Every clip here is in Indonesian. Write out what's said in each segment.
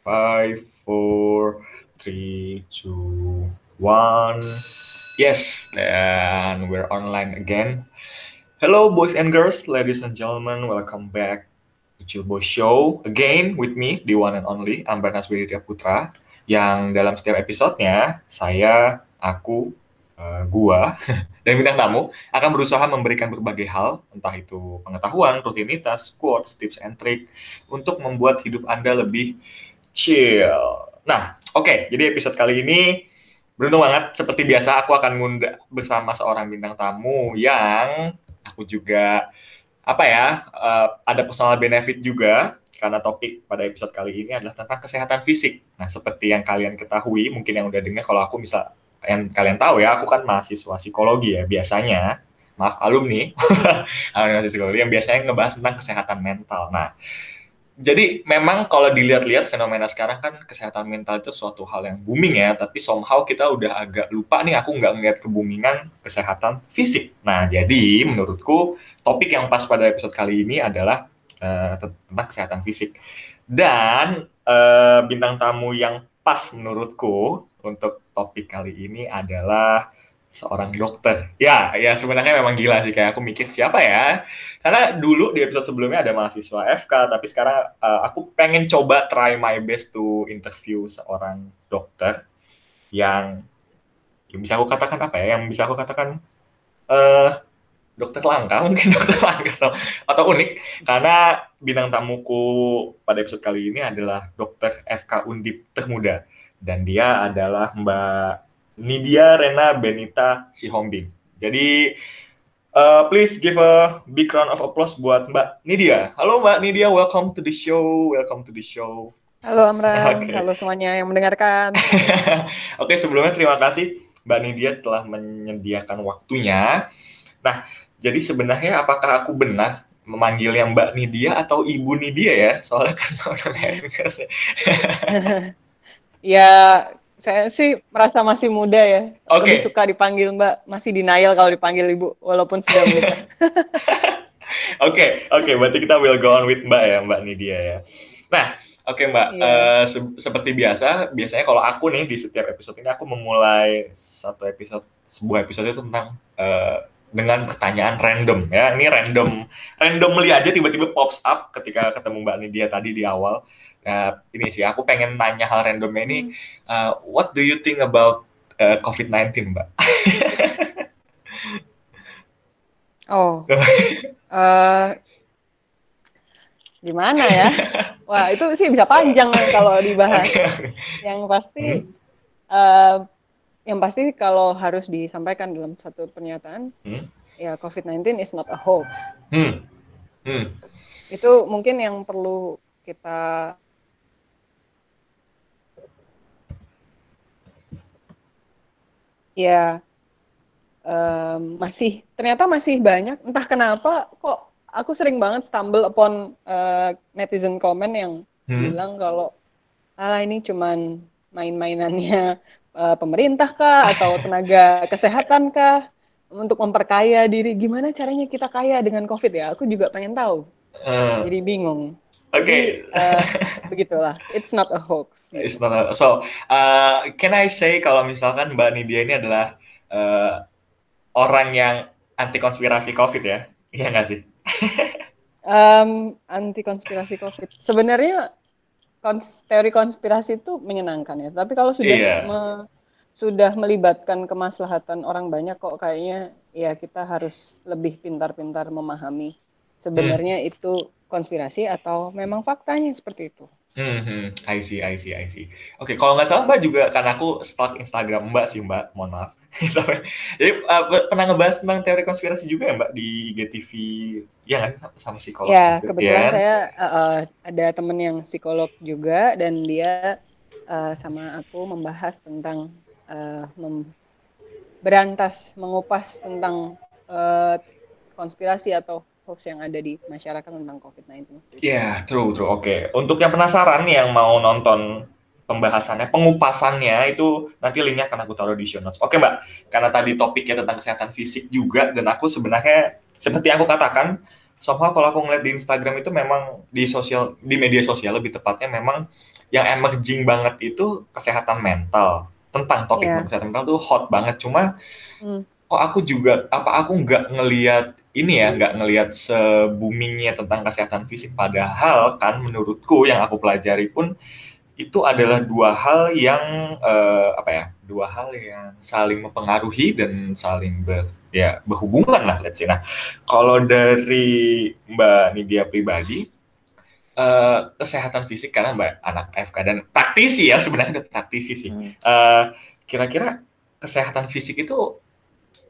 Five, four, three, two, one. Yes, and we're online again. Hello, boys and girls, ladies and gentlemen. Welcome back to Chill Boy Show again with me, the one and only Ambarnas Widya Putra. Yang dalam setiap episodenya, saya, aku, uh, gua, dan bintang tamu akan berusaha memberikan berbagai hal, entah itu pengetahuan, rutinitas, quotes, tips, and trick, untuk membuat hidup Anda lebih chill. Nah, oke, okay, jadi episode kali ini beruntung banget seperti biasa aku akan ngundang bersama seorang bintang tamu yang aku juga apa ya uh, ada personal benefit juga karena topik pada episode kali ini adalah tentang kesehatan fisik. Nah, seperti yang kalian ketahui, mungkin yang udah dengar kalau aku bisa yang kalian tahu ya, aku kan mahasiswa psikologi ya biasanya. Maaf alumni, alumni psikologi yang biasanya ngebahas tentang kesehatan mental. Nah, jadi memang kalau dilihat-lihat fenomena sekarang kan kesehatan mental itu suatu hal yang booming ya, tapi somehow kita udah agak lupa nih aku nggak ngeliat kebumingan kesehatan fisik. Nah, jadi menurutku topik yang pas pada episode kali ini adalah uh, tentang kesehatan fisik. Dan uh, bintang tamu yang pas menurutku untuk topik kali ini adalah seorang dokter. Ya, ya sebenarnya memang gila sih kayak aku mikir siapa ya? Karena dulu di episode sebelumnya ada mahasiswa FK, tapi sekarang uh, aku pengen coba try my best to interview seorang dokter yang, yang bisa aku katakan apa ya? Yang bisa aku katakan uh, dokter langka mungkin dokter langka atau unik karena bintang tamuku pada episode kali ini adalah dokter FK Undip termuda dan dia adalah Mbak Nidia Rena Benita Sihombing. Jadi uh, please give a big round of applause buat Mbak Nidia. Halo Mbak Nidia, welcome to the show. Welcome to the show. Halo Amran, okay. halo semuanya yang mendengarkan. Oke, okay, sebelumnya terima kasih Mbak Nidia telah menyediakan waktunya. Nah, jadi sebenarnya apakah aku benar memanggil yang Mbak Nidia atau Ibu Nidia ya? Soalnya kan ya saya sih merasa masih muda ya. Okay. Lebih suka dipanggil Mbak, masih denial kalau dipanggil Ibu walaupun sudah muda. Oke, oke, okay, berarti kita will go on with Mbak ya, Mbak Nidia ya. Nah, oke okay, Mbak, yeah. Iya. uh, se seperti biasa, biasanya kalau aku nih di setiap episode ini aku memulai satu episode sebuah episode itu tentang uh, dengan pertanyaan random ya. Ini random, randomly aja tiba-tiba pops up ketika ketemu Mbak Nidia tadi di awal. Nah, ini sih aku pengen nanya hal randomnya ini. Uh, what do you think about uh, COVID-19, Mbak? oh, uh, gimana ya? Wah, itu sih bisa panjang kalau dibahas. Okay. Yang pasti, hmm? uh, yang pasti kalau harus disampaikan dalam satu pernyataan, hmm? ya COVID-19 is not a hoax. Hmm. Hmm. Itu mungkin yang perlu kita ya um, masih ternyata masih banyak. Entah kenapa kok aku sering banget stumble upon uh, netizen komen yang hmm. bilang kalau ah ini cuman main-mainannya uh, pemerintah kah atau tenaga kesehatan kah untuk memperkaya diri? Gimana caranya kita kaya dengan covid? Ya aku juga pengen tahu. Uh. jadi bingung Oke, okay. uh, begitulah. It's not a hoax. It's not a, so. Uh, can I say kalau misalkan Mbak Nidia ini adalah uh, orang yang anti konspirasi COVID ya? Iya nggak sih? um, anti konspirasi COVID. Sebenarnya kons teori konspirasi itu menyenangkan ya. Tapi kalau sudah yeah. me sudah melibatkan kemaslahatan orang banyak kok kayaknya ya kita harus lebih pintar-pintar memahami sebenarnya hmm. itu konspirasi atau memang faktanya seperti itu. Hmm, hmm. I see, I see, I see. Oke, okay, kalau nggak salah Mbak juga karena aku stalk Instagram Mbak sih Mbak, mohon maaf. Jadi uh, pernah ngebahas tentang teori konspirasi juga ya Mbak di GTV, ya nggak sama psikolog? Ya, gitu, kebetulan ya? saya uh, ada temen yang psikolog juga dan dia uh, sama aku membahas tentang uh, mem berantas, mengupas tentang uh, konspirasi atau hoax yang ada di masyarakat tentang COVID-19. Iya, yeah, true, true. Oke, okay. untuk yang penasaran yang mau nonton pembahasannya, pengupasannya itu nanti linknya akan aku taruh di show notes. Oke Mbak, karena tadi topiknya tentang kesehatan fisik juga, dan aku sebenarnya seperti aku katakan, somehow kalau aku ngeliat di Instagram itu memang di sosial di media sosial lebih tepatnya memang yang emerging banget itu kesehatan mental tentang topik Iya. kesehatan mental tuh hot banget cuma Hmm. kok aku juga apa aku nggak ngelihat ini ya nggak ngelihat se-boomingnya tentang kesehatan fisik padahal kan menurutku yang aku pelajari pun itu adalah dua hal yang eh, apa ya dua hal yang saling mempengaruhi dan saling ber ya berhubungan lah let's say nah kalau dari Mbak Nidia pribadi eh, kesehatan fisik karena Mbak anak FK dan praktisi ya sebenarnya praktisi sih Hmm. Eh, kira-kira kesehatan fisik itu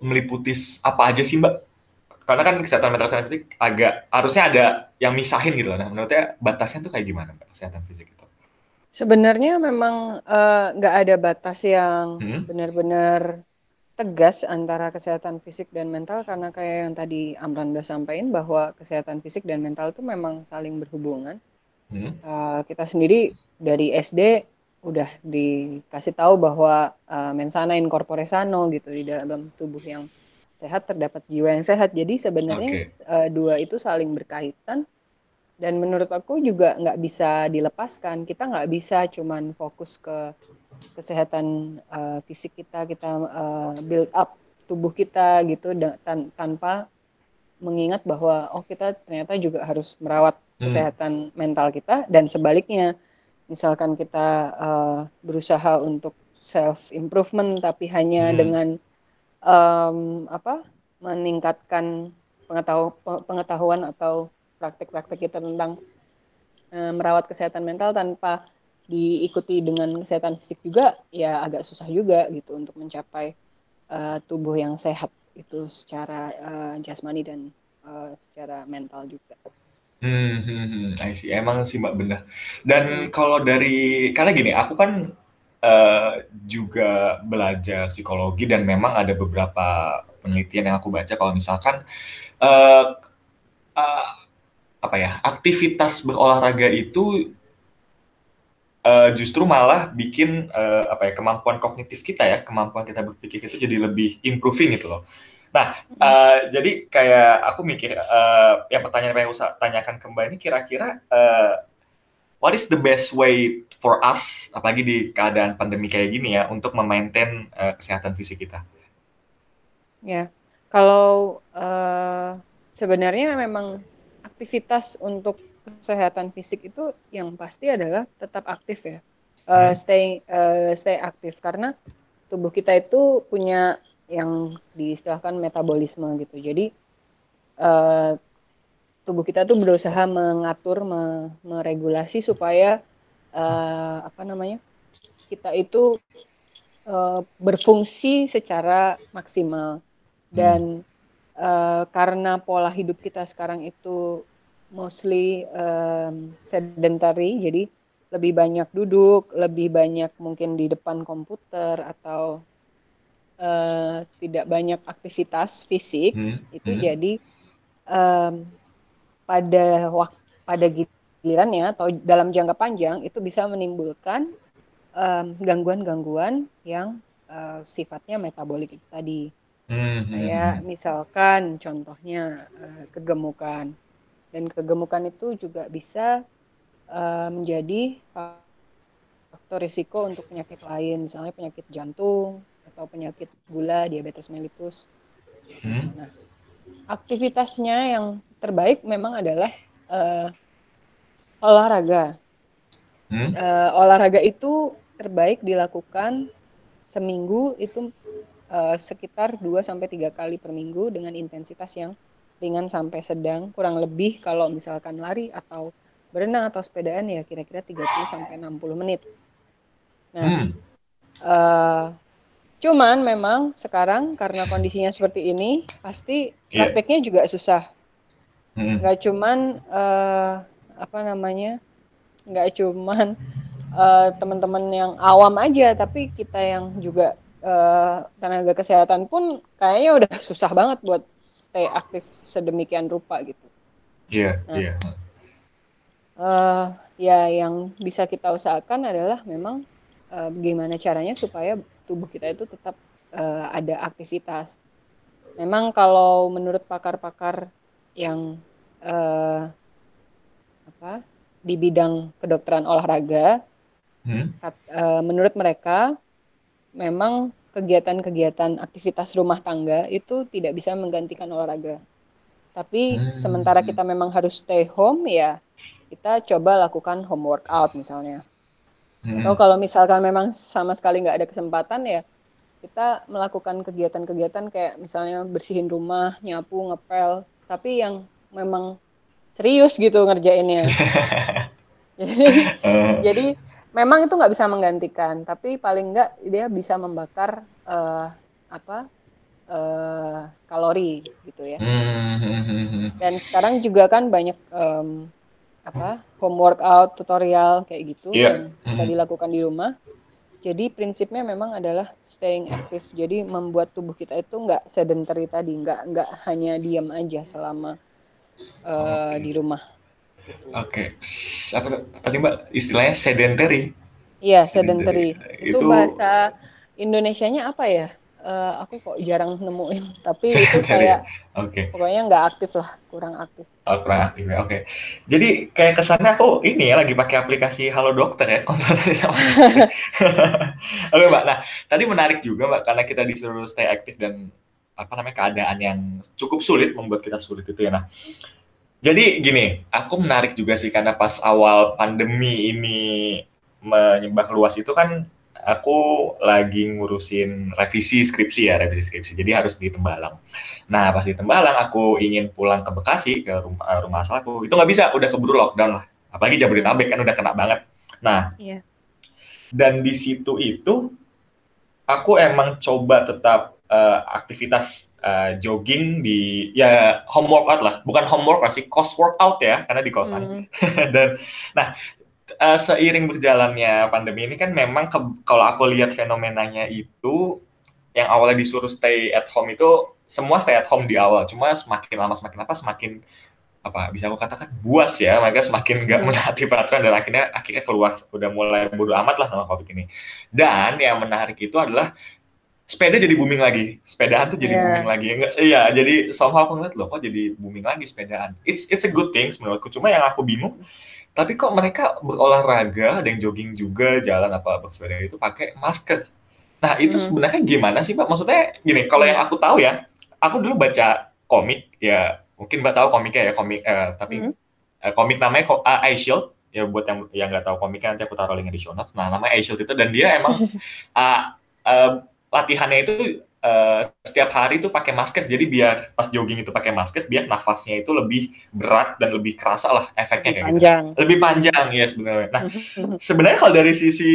meliputi apa aja sih Mbak? Karena kan kesehatan mental kesehatan fisik agak harusnya ada yang misahin gitu loh. Nah, menurutnya batasnya tuh kayak gimana Mbak kesehatan fisik itu? Sebenarnya memang eh, nggak ada batas yang Hmm? benar-benar tegas antara kesehatan fisik dan mental karena kayak yang tadi Amran udah sampaikan bahwa kesehatan fisik dan mental itu memang saling berhubungan. Hmm? Eh, kita sendiri dari SD udah dikasih tahu bahwa eh, mensana in corpore sano gitu di dalam tubuh yang sehat terdapat jiwa yang sehat. Jadi sebenarnya Oke. eh, dua itu saling berkaitan dan menurut aku juga nggak bisa dilepaskan. Kita nggak bisa cuman fokus ke kesehatan eh, fisik kita, kita eh, build up tubuh kita gitu tan- tanpa mengingat bahwa oh kita ternyata juga harus merawat Hmm. kesehatan mental kita dan sebaliknya misalkan kita eh, berusaha untuk self improvement tapi hanya Hmm. dengan em, apa meningkatkan pengetahu- pe- pengetahuan atau praktek-praktek kita tentang eh, merawat kesehatan mental tanpa diikuti dengan kesehatan fisik juga ya agak susah juga gitu untuk mencapai eh, tubuh yang sehat itu secara eh, jasmani dan eh, secara mental juga. Hmm, hmm, hmm, I see. Emang sih Mbak benar. Dan Hmm. kalau dari karena gini, aku kan eh, juga belajar psikologi dan memang ada beberapa penelitian yang aku baca kalau misalkan eh, eh, apa ya aktivitas berolahraga itu eh, justru malah bikin eh, apa ya kemampuan kognitif kita ya kemampuan kita berpikir itu jadi lebih improving gitu loh. Nah, eh, jadi kayak aku mikir eh, yang pertanyaan yang saya tanyakan ke Mbak ini kira-kira eh, what is the best way for us apalagi di keadaan pandemi kayak gini ya untuk memaintain eh, kesehatan fisik kita? Ya, kalau eh, sebenarnya memang aktivitas untuk kesehatan fisik itu yang pasti adalah tetap aktif ya, Hmm. stay eh, stay aktif karena tubuh kita itu punya yang diistilahkan metabolisme gitu. Jadi eh, tubuh kita tuh berusaha mengatur, me- meregulasi supaya eh, apa namanya kita itu eh, berfungsi secara maksimal. Dan eh, karena pola hidup kita sekarang itu mostly em, sedentary jadi lebih banyak duduk lebih banyak mungkin di depan komputer atau eh, tidak banyak aktivitas fisik Hmm, itu hmm. jadi em, pada waktu pada gilirannya atau dalam jangka panjang itu bisa menimbulkan gangguan-gangguan yang eh, sifatnya metabolik itu tadi Hmm, hmm, kayak hmm. misalkan contohnya eh, kegemukan dan kegemukan itu juga bisa eh, menjadi faktor risiko untuk penyakit lain misalnya penyakit jantung atau penyakit gula diabetes mellitus Hmm. Nah, aktivitasnya yang terbaik memang adalah eh, olahraga. Hmm. Eh, olahraga itu terbaik dilakukan seminggu itu eh, sekitar 2 sampai 3 kali per minggu dengan intensitas yang ringan sampai sedang, kurang lebih kalau misalkan lari atau berenang atau sepedaan ya kira-kira 30 sampai 60 menit. Nah, Hmm. eh, cuman memang sekarang karena kondisinya seperti ini, pasti Iya. prakteknya juga susah. Hmm. Nggak cuman eh, apa namanya, nggak cuman eh, teman-teman yang awam aja, tapi kita yang juga eh, tenaga kesehatan pun kayaknya udah susah banget buat stay aktif sedemikian rupa gitu. Iya, Nah. iya. eh ya yang bisa kita usahakan adalah memang eh, bagaimana caranya supaya tubuh kita itu tetap eh, ada aktivitas. Memang kalau menurut pakar-pakar yang uh, apa di bidang kedokteran olahraga, hmm? uh, menurut mereka memang kegiatan-kegiatan aktivitas rumah tangga itu tidak bisa menggantikan olahraga. Tapi hmm. sementara kita memang harus stay home ya kita coba lakukan home workout misalnya. Hmm. Atau kalau misalkan memang sama sekali nggak ada kesempatan ya kita melakukan kegiatan-kegiatan kayak misalnya bersihin rumah, nyapu, ngepel, tapi yang memang serius gitu ngerjainnya. Jadi memang itu nggak bisa menggantikan, tapi paling nggak dia bisa membakar uh, apa uh, kalori gitu ya. Hmm. Dan sekarang juga kan banyak um, apa home workout tutorial kayak gitu yeah. yang bisa hmm. dilakukan di rumah. Jadi prinsipnya memang adalah staying active. Jadi membuat tubuh kita itu nggak sedentary tadi, nggak nggak hanya diam aja selama uh, eh, okay. di rumah. Oke, okay. apa tadi mbak istilahnya sedentary? Iya sedentary. sedentary. Itu, itu bahasa Indonesianya apa ya? uh, aku kok jarang nemuin tapi itu kayak okay. pokoknya nggak aktif lah kurang aktif oh, kurang aktif ya oke okay. jadi kayak kesannya aku ini ya lagi pakai aplikasi Halo Dokter ya konsultasi sama oke okay, mbak nah tadi menarik juga mbak karena kita disuruh stay aktif dan apa namanya keadaan yang cukup sulit membuat kita sulit itu ya nah jadi gini, aku menarik juga sih karena pas awal pandemi ini menyebar luas itu kan aku lagi ngurusin revisi skripsi ya, revisi skripsi. Jadi harus di Tembalang. Nah, pas di Tembalang aku ingin pulang ke Bekasi ke rumah eh, rumah asal aku. Itu nggak bisa, udah keburu lockdown lah. Apalagi Jabodetabek kan udah kena banget. Nah, iya. dan di situ itu aku emang coba tetap uh, aktivitas uh, jogging di ya home workout lah, bukan home workout sih, cost workout ya, karena di kosan. Hmm. dan nah uh, seiring berjalannya pandemi ini kan memang ke, kalau aku lihat fenomenanya itu yang awalnya disuruh stay at home itu semua stay at home di awal cuma semakin lama semakin apa semakin apa bisa aku katakan buas ya mereka semakin nggak hmm. menaati peraturan dan akhirnya akhirnya keluar udah mulai bodo amat lah sama covid ini dan yang menarik itu adalah sepeda jadi booming lagi sepedaan tuh jadi yeah. booming lagi iya jadi somehow aku ngeliat loh kok jadi booming lagi sepedaan it's it's a good thing menurutku cuma yang aku bingung tapi kok mereka berolahraga, ada yang jogging juga, jalan apa bersepeda itu pakai masker. Nah, itu hmm. sebenarnya gimana sih, Pak? Maksudnya gini, kalau yang aku tahu ya, aku dulu baca komik ya, mungkin Mbak tahu komiknya ya, komik eh, tapi hmm. eh, komik namanya uh, Ice Shield ya buat yang yang nggak tahu komiknya nanti aku taruh linknya di show notes. Nah, namanya Ice Shield itu dan dia emang uh, uh, latihannya itu uh, setiap hari itu pakai masker jadi biar pas jogging itu pakai masker biar nafasnya itu lebih berat dan lebih kerasa lah efeknya lebih kayak gitu. panjang. gitu. Lebih panjang ya sebenarnya. Nah, sebenarnya kalau dari sisi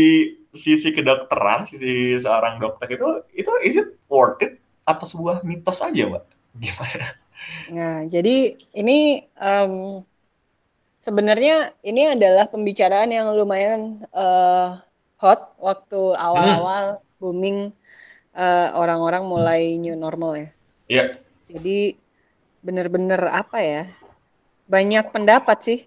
sisi kedokteran, sisi seorang dokter itu itu is it worth it atau sebuah mitos aja, Mbak? Gimana? Nah, jadi ini um, sebenarnya ini adalah pembicaraan yang lumayan uh, hot waktu awal-awal hmm. booming eh, orang-orang mulai new normal ya. Iya. Yeah. Jadi benar-benar apa ya? Banyak pendapat sih.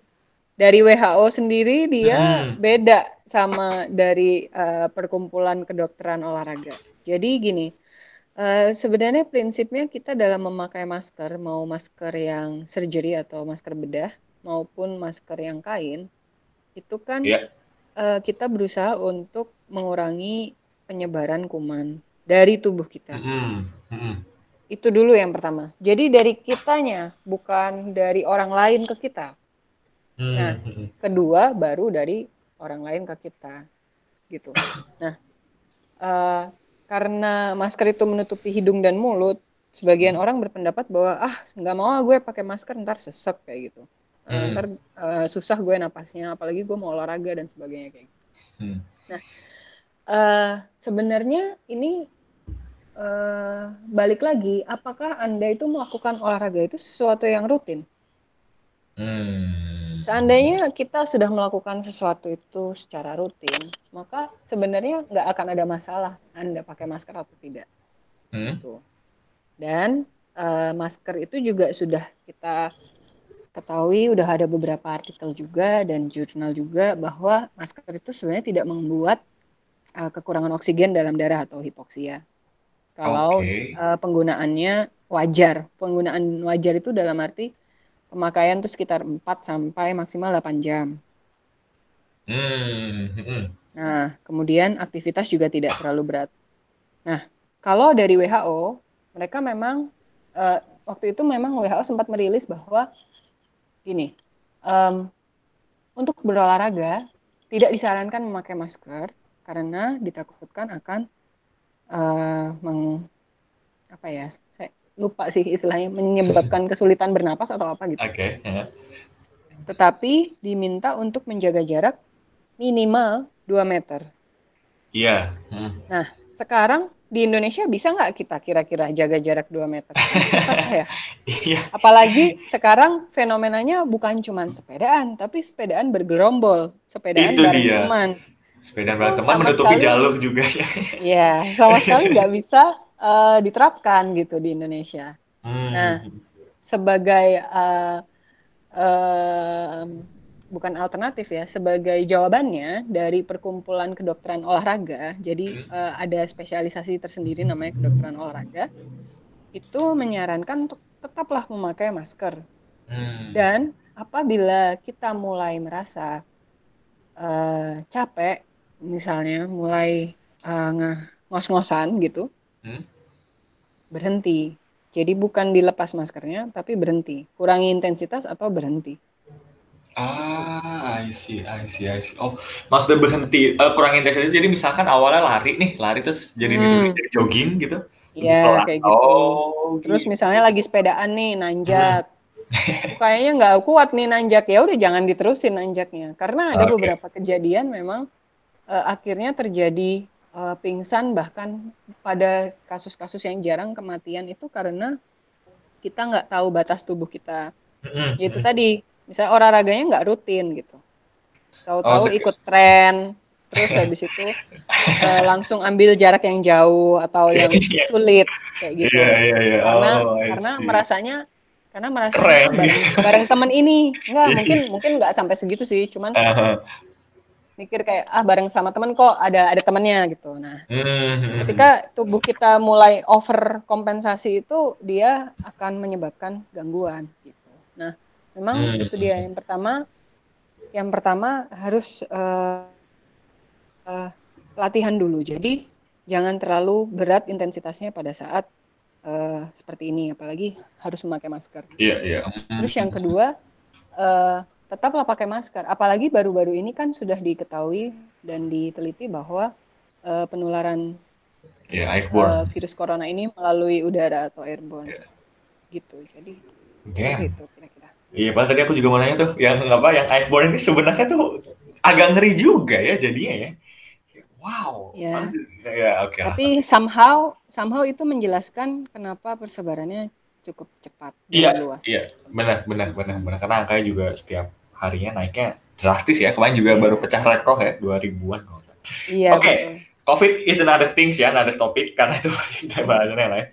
Dari WHO sendiri dia hmm. beda sama dari uh, perkumpulan kedokteran olahraga. Jadi gini, uh, sebenarnya prinsipnya kita dalam memakai masker, mau masker yang surgery atau masker bedah maupun masker yang kain, itu kan yeah. Iya. uh, kita berusaha untuk mengurangi penyebaran kuman dari tubuh kita. Mm -hmm. Itu dulu yang pertama. Jadi dari kitanya, bukan dari orang lain ke kita. Mm. Nah, kedua baru dari orang lain ke kita, gitu. Nah, uh, karena masker itu menutupi hidung dan mulut, sebagian orang berpendapat bahwa ah nggak mau ah gue pakai masker ntar sesek kayak gitu. Uh, ntar uh, susah gue napasnya, apalagi gue mau olahraga dan sebagainya kayak gitu. Nah, uh, sebenarnya ini uh, balik lagi, apakah Anda itu melakukan olahraga itu sesuatu yang rutin? Hmm. Seandainya kita sudah melakukan sesuatu itu secara rutin, maka sebenarnya nggak akan ada masalah Anda pakai masker atau tidak. Hmm. Gitu. Dan uh, masker itu juga sudah kita ketahui, udah ada beberapa artikel juga dan jurnal juga bahwa masker itu sebenarnya tidak membuat uh, kekurangan oksigen dalam darah atau hipoksia kalau okay. uh, penggunaannya wajar. Penggunaan wajar itu dalam arti pemakaian tuh sekitar 4 sampai maksimal 8 jam. Hmm, hmm. Nah, kemudian aktivitas juga tidak terlalu berat. Nah, kalau dari WHO, mereka memang uh, waktu itu memang WHO sempat merilis bahwa gini, um, untuk berolahraga tidak disarankan memakai masker karena ditakutkan akan uh, meng, apa ya, saya lupa sih istilahnya menyebabkan kesulitan bernapas atau apa gitu. Oke. Okay. Yeah. Tetapi diminta untuk menjaga jarak minimal 2 meter. Iya. Yeah. Hmm. Nah, sekarang di Indonesia bisa nggak kita kira-kira jaga jarak 2 meter? Susah ya? Iya. Apalagi sekarang fenomenanya bukan cuma sepedaan, tapi sepedaan bergerombol, sepedaan Itu bareng dia. teman. Sepedaan bareng teman menutupi sekali, jalur juga ya. Iya, sama sekali nggak bisa uh, diterapkan gitu di Indonesia. Hmm. Nah, sebagai uh, uh, bukan alternatif ya sebagai jawabannya dari perkumpulan kedokteran olahraga jadi hmm. uh, ada spesialisasi tersendiri namanya kedokteran olahraga itu menyarankan untuk tetaplah memakai masker hmm. dan apabila kita mulai merasa uh, capek misalnya mulai uh, ngos-ngosan gitu hmm. berhenti jadi bukan dilepas maskernya tapi berhenti kurangi intensitas atau berhenti Ah, I see, I see, I see. Oh, maksudnya berhenti uh, kurang intensitas. Jadi misalkan awalnya lari nih, lari terus jadi hmm. jadi jogging gitu. Iya, kayak gitu. Oh, terus gitu. misalnya lagi sepedaan nih, nanjak. Hmm. Kayaknya nggak kuat nih nanjak ya, udah jangan diterusin nanjaknya. Karena ada okay. beberapa kejadian memang uh, akhirnya terjadi uh, pingsan bahkan pada kasus-kasus yang jarang kematian itu karena kita nggak tahu batas tubuh kita. Hmm. Yaitu tadi misalnya olahraganya nggak rutin gitu tahu-tahu oh, ikut tren terus habis itu uh, langsung ambil jarak yang jauh atau yang iya. sulit kayak gitu yeah, yeah, yeah. karena oh, karena merasanya karena merasanya Keren. bareng, bareng teman ini nggak iya. mungkin mungkin nggak sampai segitu sih cuman uh -huh. Mikir kayak ah bareng sama teman kok ada ada temannya gitu nah mm-hmm. ketika tubuh kita mulai over kompensasi itu dia akan menyebabkan gangguan gitu nah Memang hmm. itu dia yang pertama. Yang pertama harus uh, uh, latihan dulu. Jadi jangan terlalu berat intensitasnya pada saat uh, seperti ini, apalagi harus memakai masker. Iya iya. Terus yang kedua uh, tetaplah pakai masker. Apalagi baru-baru ini kan sudah diketahui dan diteliti bahwa uh, penularan yeah, uh, virus corona ini melalui udara atau airborne. Yeah. Gitu. Jadi yeah. itu Iya, Pak, tadi aku juga mau nanya tuh, yang apa, yang Iceborne ini sebenarnya tuh agak ngeri juga ya jadinya ya. Wow. Ya. Ya, oke. Okay Tapi somehow somehow itu menjelaskan kenapa persebarannya cukup cepat iya, luas. Iya, benar benar benar benar karena angkanya juga setiap harinya naiknya drastis ya. Kemarin juga baru pecah rekor ya, 2000-an kalau Iya, Oke. Okay. COVID is another things ya, another topic karena itu masih bahasannya lah ya.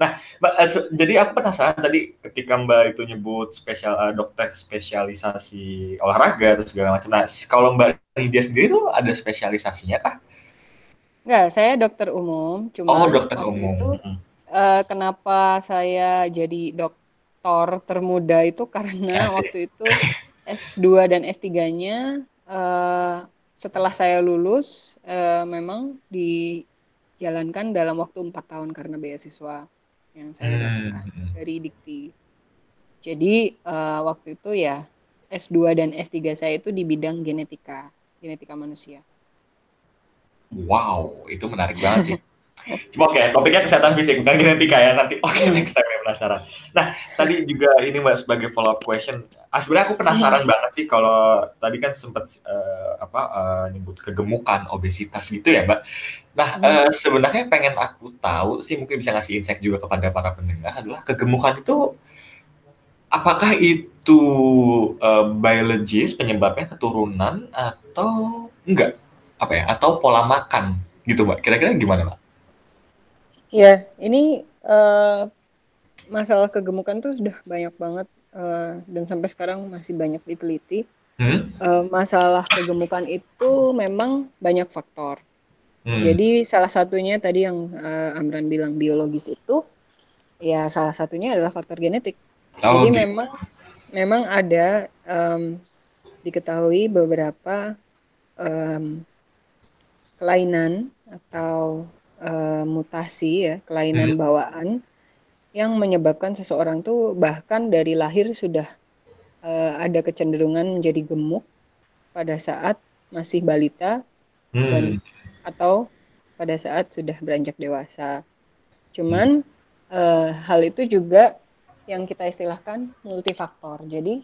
Nah, Mbak, uh, jadi aku penasaran tadi ketika Mbak itu nyebut spesial uh, dokter spesialisasi olahraga terus segala macam. Nah, kalau Mbak Lydia sendiri tuh ada spesialisasinya kah? Enggak, saya dokter umum. Cuma oh, dokter umum. Itu, uh, kenapa saya jadi dokter termuda itu karena Asik. waktu itu S2 dan S3-nya uh, setelah saya lulus uh, memang dijalankan dalam waktu empat tahun karena beasiswa yang saya hmm, dapatkan hmm, hmm. dari Dikti. Jadi uh, waktu itu ya S2 dan S3 saya itu di bidang genetika, genetika manusia. Wow, itu menarik banget sih. Cuma oke, okay, topiknya kesehatan fisik, bukan genetika ya nanti. Oke, okay, next time ya penasaran. Nah, tadi juga ini Mbak sebagai follow up question. Ah, sebenarnya aku penasaran banget sih kalau tadi kan sempat uh, apa uh, nyebut kegemukan, obesitas gitu ya, Mbak. Nah, hmm. uh, sebenarnya pengen aku tahu sih mungkin bisa ngasih insight juga kepada para pendengar adalah kegemukan itu apakah itu uh, biologis penyebabnya keturunan atau enggak? Apa ya? Atau pola makan gitu, Mbak. Kira-kira gimana, Mbak? Ya, ini uh, masalah kegemukan tuh sudah banyak banget uh, dan sampai sekarang masih banyak diteliti. Hmm? Uh, masalah kegemukan itu memang banyak faktor. Hmm. Jadi salah satunya tadi yang uh, Amran bilang biologis itu, ya salah satunya adalah faktor genetik. Oh, Jadi okay. memang memang ada um, diketahui beberapa um, kelainan atau uh, mutasi ya, kelainan hmm. bawaan yang menyebabkan seseorang tuh bahkan dari lahir sudah uh, ada kecenderungan menjadi gemuk pada saat masih balita hmm. dan atau pada saat sudah beranjak dewasa. Cuman hmm. uh, hal itu juga yang kita istilahkan multifaktor. Jadi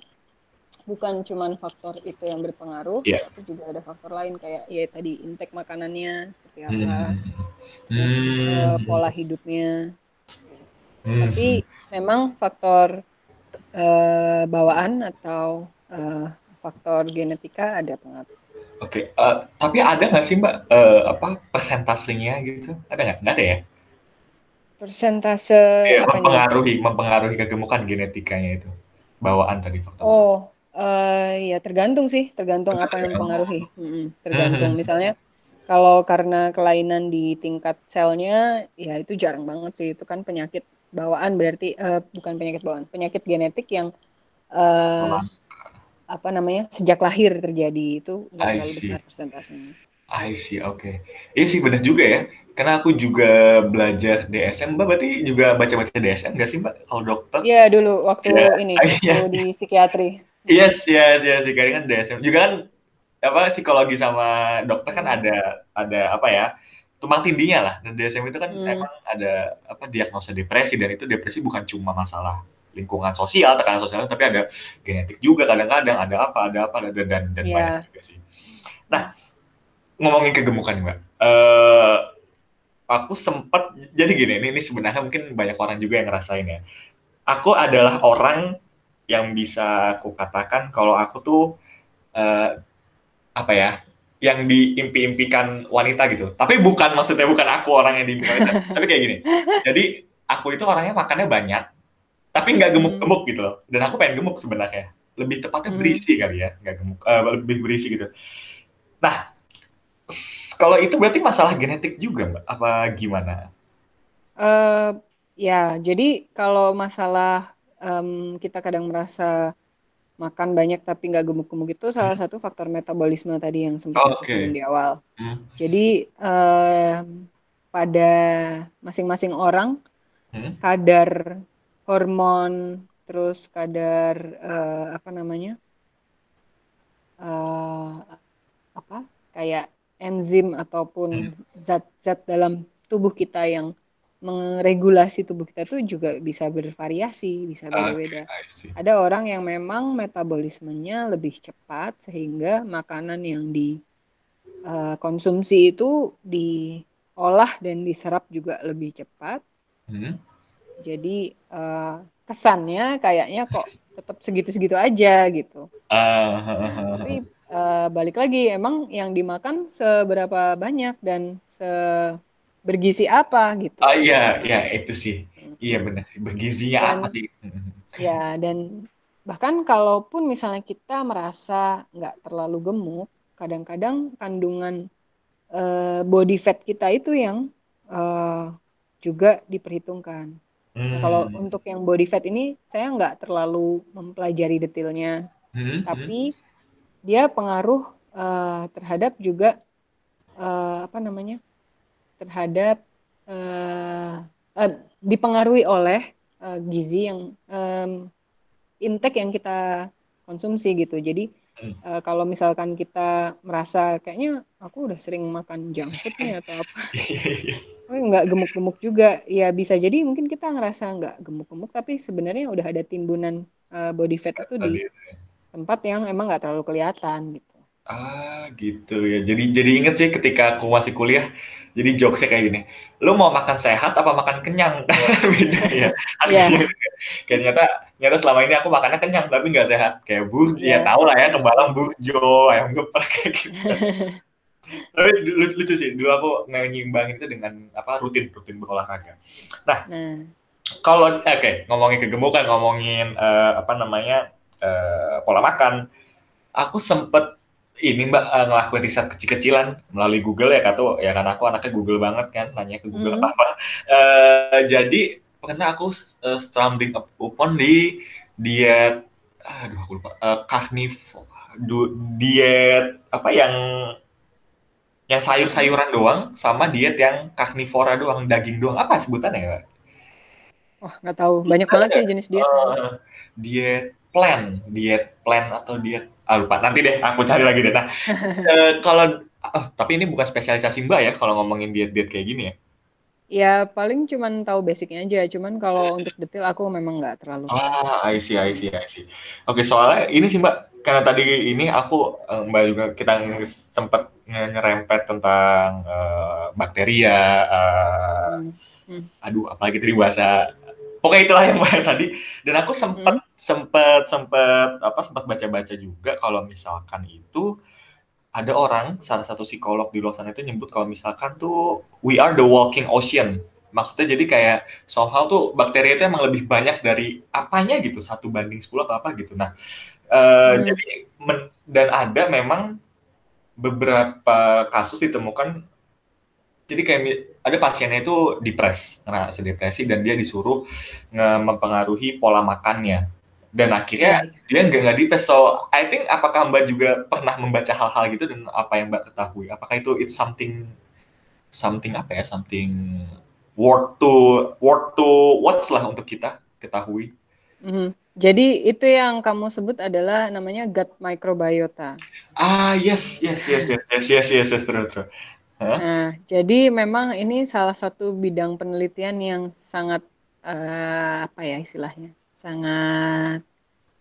bukan cuma faktor itu yang berpengaruh, yeah. tapi juga ada faktor lain kayak ya tadi intake makanannya seperti apa, hmm. terus uh, pola hidupnya. Hmm. Tapi memang faktor uh, bawaan atau uh, faktor genetika ada pengaruh. Oke, okay. uh, tapi ada nggak sih mbak uh, apa persentasenya gitu? Ada nggak? Nggak ada ya? Persentase ya, mempengaruhi mempengaruhi kegemukan genetikanya itu bawaan tadi faktor. Oh, uh, ya tergantung sih, tergantung apa yang mempengaruhi. Hmm, tergantung misalnya kalau karena kelainan di tingkat selnya, ya itu jarang banget sih. Itu kan penyakit bawaan berarti uh, bukan penyakit bawaan, penyakit genetik yang uh, apa namanya sejak lahir terjadi itu nggak terlalu besar persentasenya. I see, oke. Okay. Iya sih benar juga ya. Karena aku juga belajar DSM, Mbak berarti juga baca-baca DSM nggak sih Mbak kalau dokter? Iya dulu waktu ya. ini waktu ya. di psikiatri. Yes, yes, yes, sekarang kan DSM. Juga kan apa psikologi sama dokter kan ada ada apa ya? Tumpang tindinya lah. Dan DSM itu kan hmm. emang ada apa diagnosa depresi dan itu depresi bukan cuma masalah lingkungan sosial, tekanan sosial, tapi ada genetik juga kadang-kadang ada apa, ada apa, ada dan dan yeah. banyak juga sih. Nah, ngomongin kegemukan mbak, uh, aku sempat jadi gini ini, ini sebenarnya mungkin banyak orang juga yang ngerasain ya aku adalah orang yang bisa aku katakan kalau aku tuh uh, apa ya yang diimpi-impikan wanita gitu tapi bukan maksudnya bukan aku orang yang diimpi wanita tapi kayak gini jadi aku itu orangnya makannya banyak tapi nggak hmm. gemuk-gemuk gitu loh dan aku pengen gemuk sebenarnya lebih tepatnya hmm. berisi kali ya nggak gemuk uh, lebih berisi gitu nah kalau itu berarti masalah genetik juga, Mbak? Apa gimana? Uh, ya, jadi kalau masalah um, kita kadang merasa makan banyak tapi nggak gemuk-gemuk itu salah hmm. satu faktor metabolisme tadi yang sempat oh, okay. di awal. Hmm. Jadi uh, pada masing-masing orang hmm. kadar hormon terus kadar uh, apa namanya uh, apa kayak enzim ataupun hmm. zat-zat hmm. dalam tubuh kita yang meregulasi tubuh kita itu juga bisa bervariasi, bisa beda-beda. Okay, Ada orang yang memang metabolismenya lebih cepat sehingga makanan yang dikonsumsi uh, itu diolah dan diserap juga lebih cepat. Hmm. Jadi uh, kesannya kayaknya kok tetap segitu-segitu aja gitu. Uh, Tapi uh, balik lagi emang yang dimakan seberapa banyak dan se bergizi apa gitu. Oh iya, iya itu sih. Iya benar sih. Bergizinya dan, apa sih? Ya dan bahkan kalaupun misalnya kita merasa nggak terlalu gemuk, kadang-kadang kandungan uh, body fat kita itu yang uh, juga diperhitungkan. Hmm. Nah, kalau hmm. untuk yang body fat ini saya nggak terlalu mempelajari detailnya, hmm. tapi hmm dia pengaruh uh, terhadap juga uh, apa namanya terhadap uh, uh, dipengaruhi oleh uh, gizi yang um, intake yang kita konsumsi gitu jadi uh, kalau misalkan kita merasa kayaknya aku udah sering makan junk food nih atau apa nggak gemuk-gemuk juga ya bisa jadi mungkin kita ngerasa nggak gemuk-gemuk tapi sebenarnya udah ada timbunan uh, body fat itu di tempat yang emang nggak terlalu kelihatan gitu. Ah gitu ya. Jadi jadi inget sih ketika aku masih kuliah, jadi jokesnya kayak gini. Lu mau makan sehat apa makan kenyang? Beda ya. Yeah. kayak nyata nyata selama ini aku makannya kenyang tapi nggak sehat. Kayak burjo yeah. ya tau lah ya kembalang burjo ayam geprek kayak gitu. tapi lucu, lucu sih dulu aku nyimbangin itu dengan apa rutin rutin berolahraga. Nah, nah. kalau oke okay, ngomongin kegemukan ngomongin uh, apa namanya uh, pola makan, aku sempet ini mbak uh, ngelakuin riset kecil-kecilan melalui Google ya kata ya karena aku anaknya Google banget kan nanya ke Google hmm. apa apa uh, jadi karena aku uh, stumbling upon di diet aduh aku lupa uh, karnivor diet apa yang yang sayur-sayuran doang sama diet yang karnivora doang daging doang. Apa sebutannya ya Wah nggak tahu. Banyak banget sih jenis diet. Uh, diet plan, diet plan atau diet ah lupa nanti deh aku cari lagi deh. Nah uh, kalau oh, tapi ini bukan spesialisasi mbak ya kalau ngomongin diet-diet kayak gini ya? Ya paling cuman tahu basicnya aja, cuman kalau untuk detail aku memang nggak terlalu. Ah, I see, I see, I see. Oke, soalnya ini sih Mbak, karena tadi ini aku eh, Mbak juga kita sempat nyerempet tentang uh, bakteria, uh, hmm. Hmm. aduh, apalagi tadi bahasa, pokoknya itulah yang Mbak tadi. Dan aku sempat hmm. Sempat sempat apa sempat baca-baca juga kalau misalkan itu ada orang salah satu psikolog di luar sana itu nyebut kalau misalkan tuh we are the walking ocean. Maksudnya jadi kayak somehow tuh bakteri itu emang lebih banyak dari apanya gitu satu banding sepuluh atau apa gitu. Nah uh, hmm. jadi men, dan ada memang beberapa kasus ditemukan jadi kayak ada pasiennya itu depres karena depresi dan dia disuruh mempengaruhi pola makannya dan akhirnya yeah. dia nggak nggak dipes so I think apakah mbak juga pernah membaca hal-hal gitu dan apa yang mbak ketahui apakah itu it's something something apa ya something worth to worth to watch lah untuk kita ketahui mm-hmm. jadi itu yang kamu sebut adalah namanya gut microbiota ah yes yes yes yes yes yes yes, yes true true huh? nah jadi memang ini salah satu bidang penelitian yang sangat uh, apa ya istilahnya sangat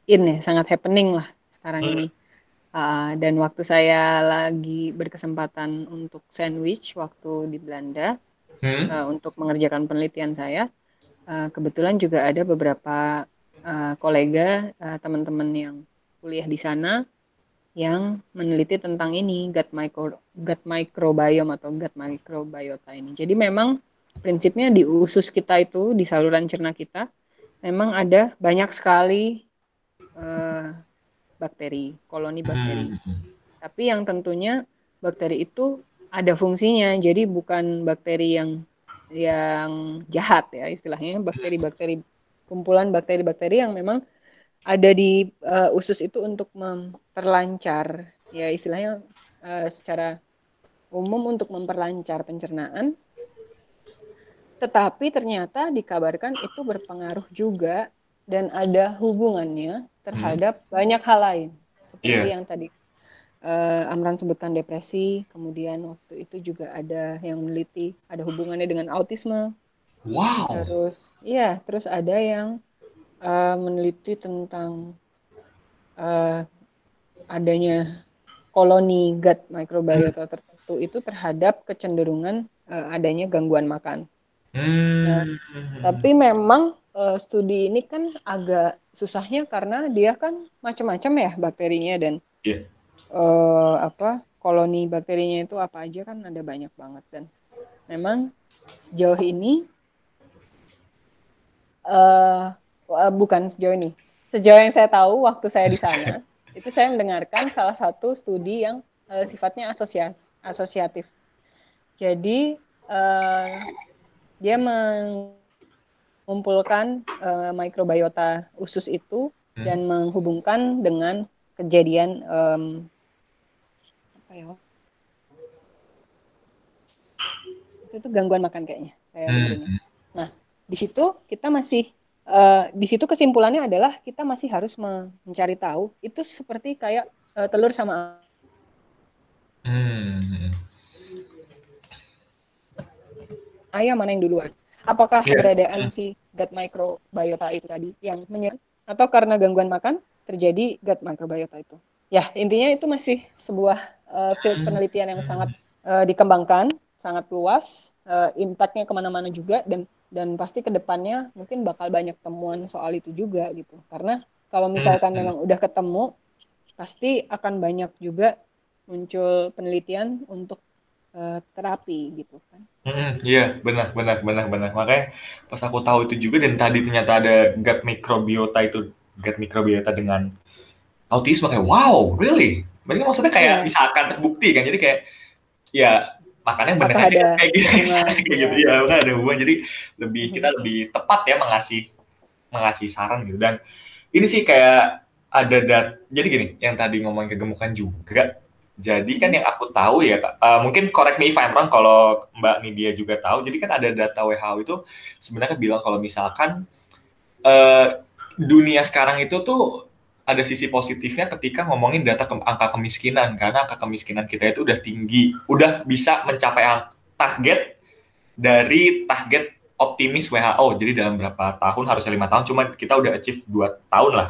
in ya, sangat happening lah sekarang hmm. ini. Uh, dan waktu saya lagi berkesempatan untuk sandwich waktu di Belanda hmm. uh, untuk mengerjakan penelitian saya, uh, kebetulan juga ada beberapa uh, kolega uh, teman-teman yang kuliah di sana yang meneliti tentang ini gut micro gut microbiome atau gut microbiota ini. Jadi memang prinsipnya di usus kita itu di saluran cerna kita memang ada banyak sekali uh, bakteri, koloni bakteri. Hmm. Tapi yang tentunya bakteri itu ada fungsinya, jadi bukan bakteri yang yang jahat ya istilahnya, bakteri-bakteri kumpulan bakteri-bakteri yang memang ada di uh, usus itu untuk memperlancar ya istilahnya uh, secara umum untuk memperlancar pencernaan tetapi ternyata dikabarkan itu berpengaruh juga dan ada hubungannya terhadap hmm. banyak hal lain seperti yeah. yang tadi uh, Amran sebutkan depresi, kemudian waktu itu juga ada yang meneliti ada hubungannya dengan autisme. Wow. Terus iya, terus ada yang uh, meneliti tentang uh, adanya koloni gut microbiota tertentu itu terhadap kecenderungan uh, adanya gangguan makan. Nah, hmm. tapi memang uh, studi ini kan agak susahnya karena dia kan macam-macam ya bakterinya dan yeah. Iya. uh, apa koloni bakterinya itu apa aja kan ada banyak banget dan memang sejauh ini uh, uh, bukan sejauh ini sejauh yang saya tahu waktu saya di sana itu saya mendengarkan salah satu studi yang uh, sifatnya asosias asosiatif jadi uh, dia mengumpulkan uh, mikrobiota usus itu hmm. dan menghubungkan dengan kejadian um, apa ya itu tuh gangguan makan kayaknya saya hmm. nah di situ kita masih uh, di situ kesimpulannya adalah kita masih harus mencari tahu itu seperti kayak uh, telur sama hmm ayam mana yang duluan? Apakah yeah. keberadaan si gut microbiota itu tadi yang menyerang atau karena gangguan makan terjadi gut microbiota itu? Ya, intinya itu masih sebuah uh, field hmm. penelitian yang sangat uh, dikembangkan, sangat luas, uh, impactnya ke mana-mana juga, dan dan pasti ke depannya mungkin bakal banyak temuan soal itu juga gitu. Karena kalau misalkan hmm. memang udah ketemu, pasti akan banyak juga muncul penelitian untuk uh, terapi gitu kan. Hmm, iya, benar benar benar benar. Makanya pas aku tahu itu juga dan tadi ternyata ada gut microbiota itu gut microbiota dengan autisme kayak wow, really? Berarti maksudnya kayak yeah. bisa akan terbukti kan. Jadi kayak ya makanya benar kayak gitu kayak ya. gitu ya, kan ada hubungan. Jadi lebih kita lebih tepat ya mengasih mengasih saran gitu dan ini sih kayak ada dat jadi gini, yang tadi ngomongin kegemukan juga. Jadi kan yang aku tahu ya, uh, mungkin correct me if I'm wrong kalau Mbak Nidia juga tahu. Jadi kan ada data WHO itu sebenarnya bilang kalau misalkan uh, dunia sekarang itu tuh ada sisi positifnya ketika ngomongin data ke angka kemiskinan karena angka kemiskinan kita itu udah tinggi, udah bisa mencapai target dari target optimis WHO. Jadi dalam berapa tahun harusnya lima tahun, cuma kita udah achieve dua tahun lah.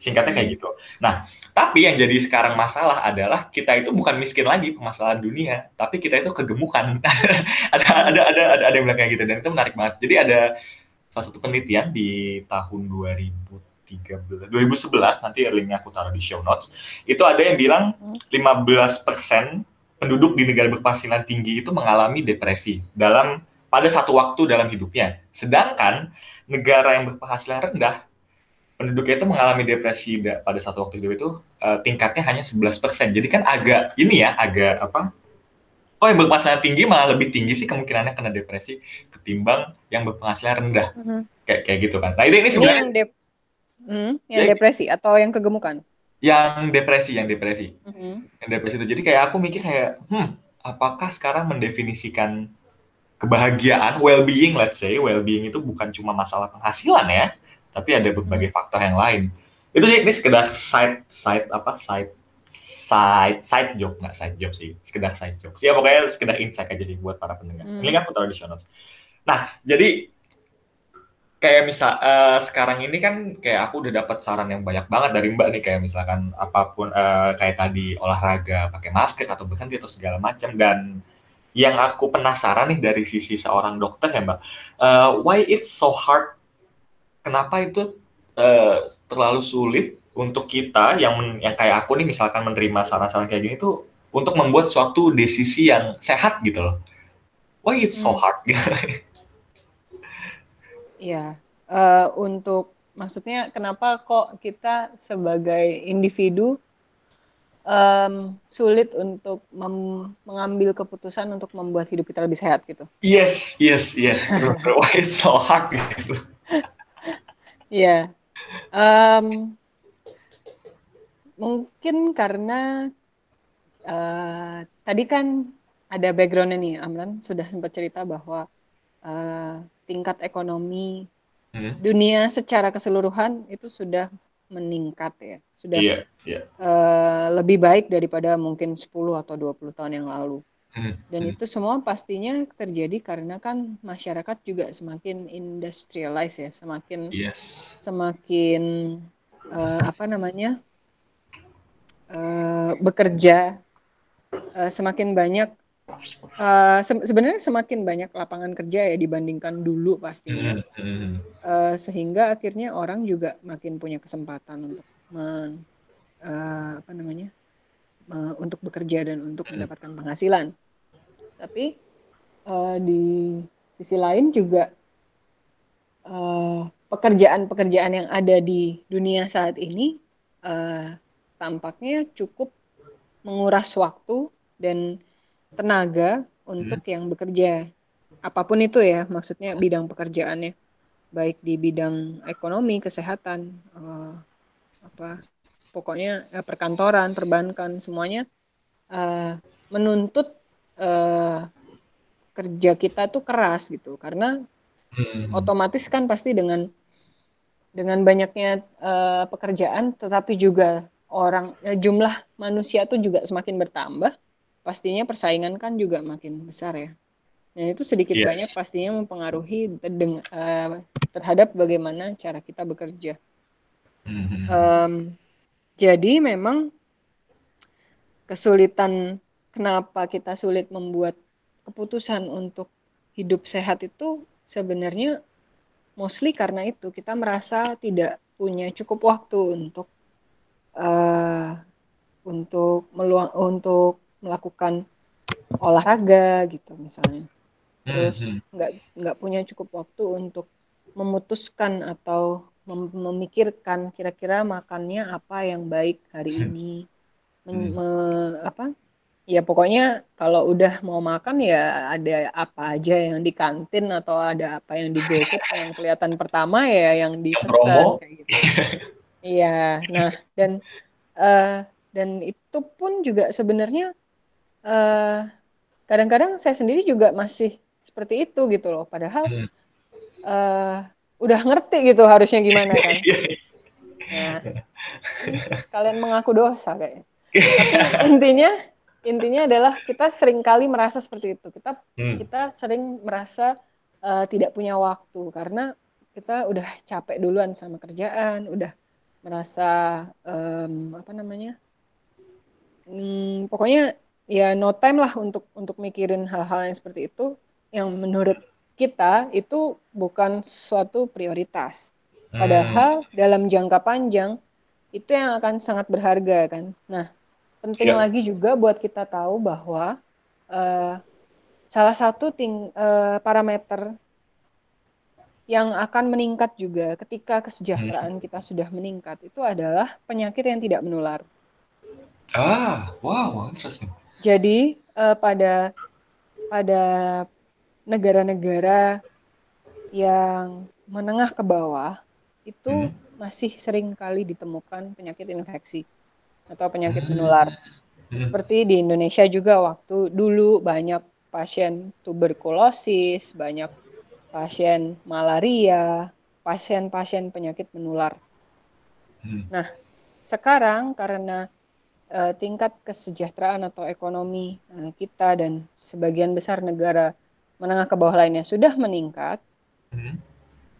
Singkatnya kayak hmm. gitu. Nah, tapi yang jadi sekarang masalah adalah kita itu bukan miskin lagi permasalahan dunia, tapi kita itu kegemukan. ada, ada ada ada ada yang bilang kayak gitu dan itu menarik banget. Jadi ada salah satu penelitian di tahun 2013 2011 nanti linknya aku taruh di show notes. Itu ada yang bilang 15% penduduk di negara berpenghasilan tinggi itu mengalami depresi dalam pada satu waktu dalam hidupnya. Sedangkan negara yang berpenghasilan rendah penduduknya itu mengalami depresi pada satu waktu hidup itu uh, tingkatnya hanya 11%. Jadi kan agak ini ya, agak apa? Oh yang berpenghasilan tinggi malah lebih tinggi sih kemungkinannya kena depresi ketimbang yang berpenghasilan rendah. Mm -hmm. Kayak kayak gitu kan. Nah, ini ini sebenarnya yang, de hmm, yang ya, depresi atau yang kegemukan? Yang depresi, yang depresi. Mm -hmm. Yang depresi itu. Jadi kayak aku mikir kayak, hmm, apakah sekarang mendefinisikan kebahagiaan, well-being, let's say, well-being itu bukan cuma masalah penghasilan ya, tapi ada berbagai hmm. faktor yang lain. Itu sih ini sekedar side side apa side side side job nggak side job sih sekedar side job sih ya pokoknya sekedar insight aja sih buat para pendengar. Hmm. ini kan taruh di show notes. Nah jadi kayak misal uh, sekarang ini kan kayak aku udah dapat saran yang banyak banget dari mbak nih. Kayak misalkan apa pun uh, kayak tadi olahraga pakai masker atau berhenti atau segala macam dan yang aku penasaran nih dari sisi seorang dokter ya mbak uh, why it's so hard kenapa itu uh, terlalu sulit untuk kita yang men, yang kayak aku nih misalkan menerima saran-saran kayak gini tuh untuk membuat suatu desisi yang sehat gitu loh. Why it's so hmm. hard? ya, uh, untuk maksudnya kenapa kok kita sebagai individu um, sulit untuk mengambil keputusan untuk membuat hidup kita lebih sehat gitu? Yes, yes, yes. Why it's so hard gitu. Iya. Um, mungkin karena uh, tadi kan ada backgroundnya nih, Amran sudah sempat cerita bahwa uh, tingkat ekonomi hmm. dunia secara keseluruhan itu sudah meningkat ya, sudah yeah, yeah. Uh, lebih baik daripada mungkin 10 atau 20 tahun yang lalu. Hmm, Dan hmm. itu semua pastinya terjadi karena kan masyarakat juga semakin industrialize ya, semakin yes. semakin uh, apa namanya uh, bekerja uh, semakin banyak uh, se sebenarnya semakin banyak lapangan kerja ya dibandingkan dulu pastinya uh, sehingga akhirnya orang juga makin punya kesempatan untuk men, uh, apa namanya untuk bekerja dan untuk mendapatkan penghasilan. Tapi uh, di sisi lain juga pekerjaan-pekerjaan uh, yang ada di dunia saat ini uh, tampaknya cukup menguras waktu dan tenaga untuk hmm. yang bekerja apa pun itu ya maksudnya bidang pekerjaannya baik di bidang ekonomi kesehatan uh, apa pokoknya eh, perkantoran, perbankan semuanya uh, menuntut uh, kerja kita tuh keras gitu karena hmm. otomatis kan pasti dengan dengan banyaknya uh, pekerjaan tetapi juga orang ya, jumlah manusia tuh juga semakin bertambah pastinya persaingan kan juga makin besar ya Nah itu sedikit yes. banyak pastinya mempengaruhi uh, terhadap bagaimana cara kita bekerja. Mm-hmm. Um, jadi memang kesulitan kenapa kita sulit membuat keputusan untuk hidup sehat itu sebenarnya mostly karena itu kita merasa tidak punya cukup waktu untuk uh, untuk meluang untuk melakukan olahraga gitu misalnya terus mm-hmm. nggak nggak punya cukup waktu untuk memutuskan atau mem memikirkan kira-kira makannya apa yang baik hari hmm. ini Men, hmm. me, apa ya pokoknya kalau udah mau makan ya ada apa aja yang di kantin atau ada apa yang di GoFood yang kelihatan pertama ya yang dipesan kayak gitu. Iya, nah dan uh, dan itu pun juga sebenarnya uh, kadang-kadang saya sendiri juga masih seperti itu gitu loh. Padahal hmm. uh, udah ngerti gitu harusnya gimana kan. Nah, kalian mengaku dosa kayak. Tapi intinya intinya adalah kita sering kali merasa seperti itu. Kita hmm. kita sering merasa uh, tidak punya waktu karena kita udah capek duluan sama kerjaan, udah merasa um, apa namanya hmm, pokoknya ya no time lah untuk untuk mikirin hal-hal yang seperti itu yang menurut kita itu bukan suatu prioritas padahal hmm. dalam jangka panjang itu yang akan sangat berharga kan nah penting yeah. lagi juga buat kita tahu bahwa uh, salah satu ting uh, parameter yang akan meningkat juga ketika kesejahteraan hmm. kita sudah meningkat itu adalah penyakit yang tidak menular. Ah, wow, interesting. Jadi uh, pada pada negara-negara yang menengah ke bawah itu hmm. masih sering kali ditemukan penyakit infeksi atau penyakit menular. Hmm. Seperti di Indonesia juga waktu dulu banyak pasien tuberkulosis, banyak pasien malaria, pasien-pasien penyakit menular. Hmm. Nah, sekarang karena uh, tingkat kesejahteraan atau ekonomi uh, kita dan sebagian besar negara menengah ke bawah lainnya sudah meningkat, hmm.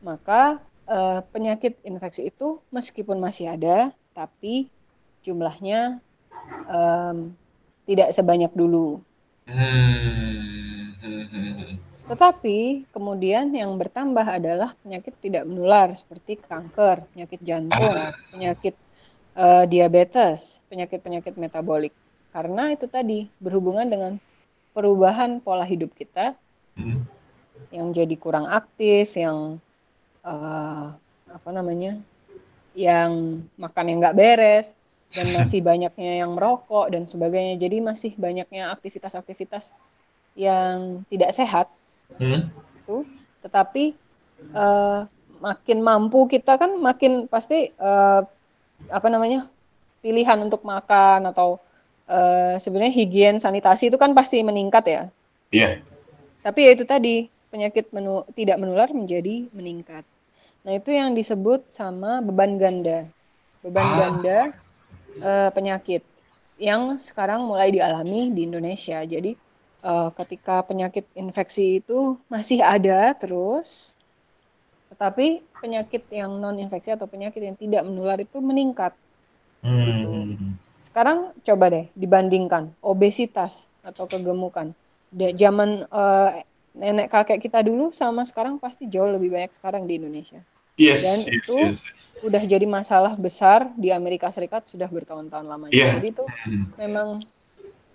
maka uh, penyakit infeksi itu meskipun masih ada, tapi jumlahnya um, tidak sebanyak dulu. Hmm. Tetapi kemudian yang bertambah adalah penyakit tidak menular seperti kanker, penyakit jantung, ah. penyakit uh, diabetes, penyakit-penyakit metabolik. Karena itu tadi berhubungan dengan perubahan pola hidup kita hmm. yang jadi kurang aktif, yang uh, apa namanya, yang makan yang nggak beres dan masih banyaknya yang merokok dan sebagainya. Jadi masih banyaknya aktivitas-aktivitas yang tidak sehat hmm. itu tetapi uh, makin mampu kita kan makin pasti uh, apa namanya pilihan untuk makan atau uh, sebenarnya higien sanitasi itu kan pasti meningkat ya iya yeah. Tapi ya itu tadi penyakit menu tidak menular menjadi meningkat nah itu yang disebut sama beban ganda beban ah. ganda uh, penyakit yang sekarang mulai dialami di Indonesia jadi uh, ketika penyakit infeksi itu masih ada terus, tetapi penyakit yang non infeksi atau penyakit yang tidak menular itu meningkat. Hmm. Gitu. Sekarang coba deh dibandingkan obesitas atau kegemukan. Zaman uh, nenek kakek kita dulu sama sekarang pasti jauh lebih banyak sekarang di Indonesia. Yes, Dan yes, itu yes, yes. udah jadi masalah besar di Amerika Serikat sudah bertahun-tahun lamanya. Yeah. Jadi itu memang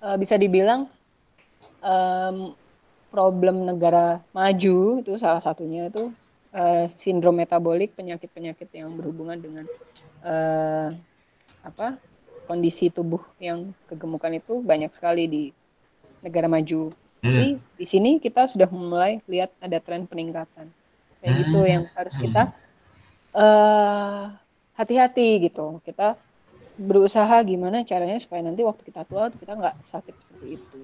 uh, bisa dibilang um, problem negara maju itu salah satunya itu uh, sindrom metabolik penyakit-penyakit yang berhubungan dengan uh, apa kondisi tubuh yang kegemukan itu banyak sekali di negara maju. Hmm. Tapi di sini kita sudah mulai lihat ada tren peningkatan kayak hmm. gitu yang harus kita uh, hati-hati gitu. Kita berusaha gimana caranya supaya nanti waktu kita tua kita nggak sakit seperti itu.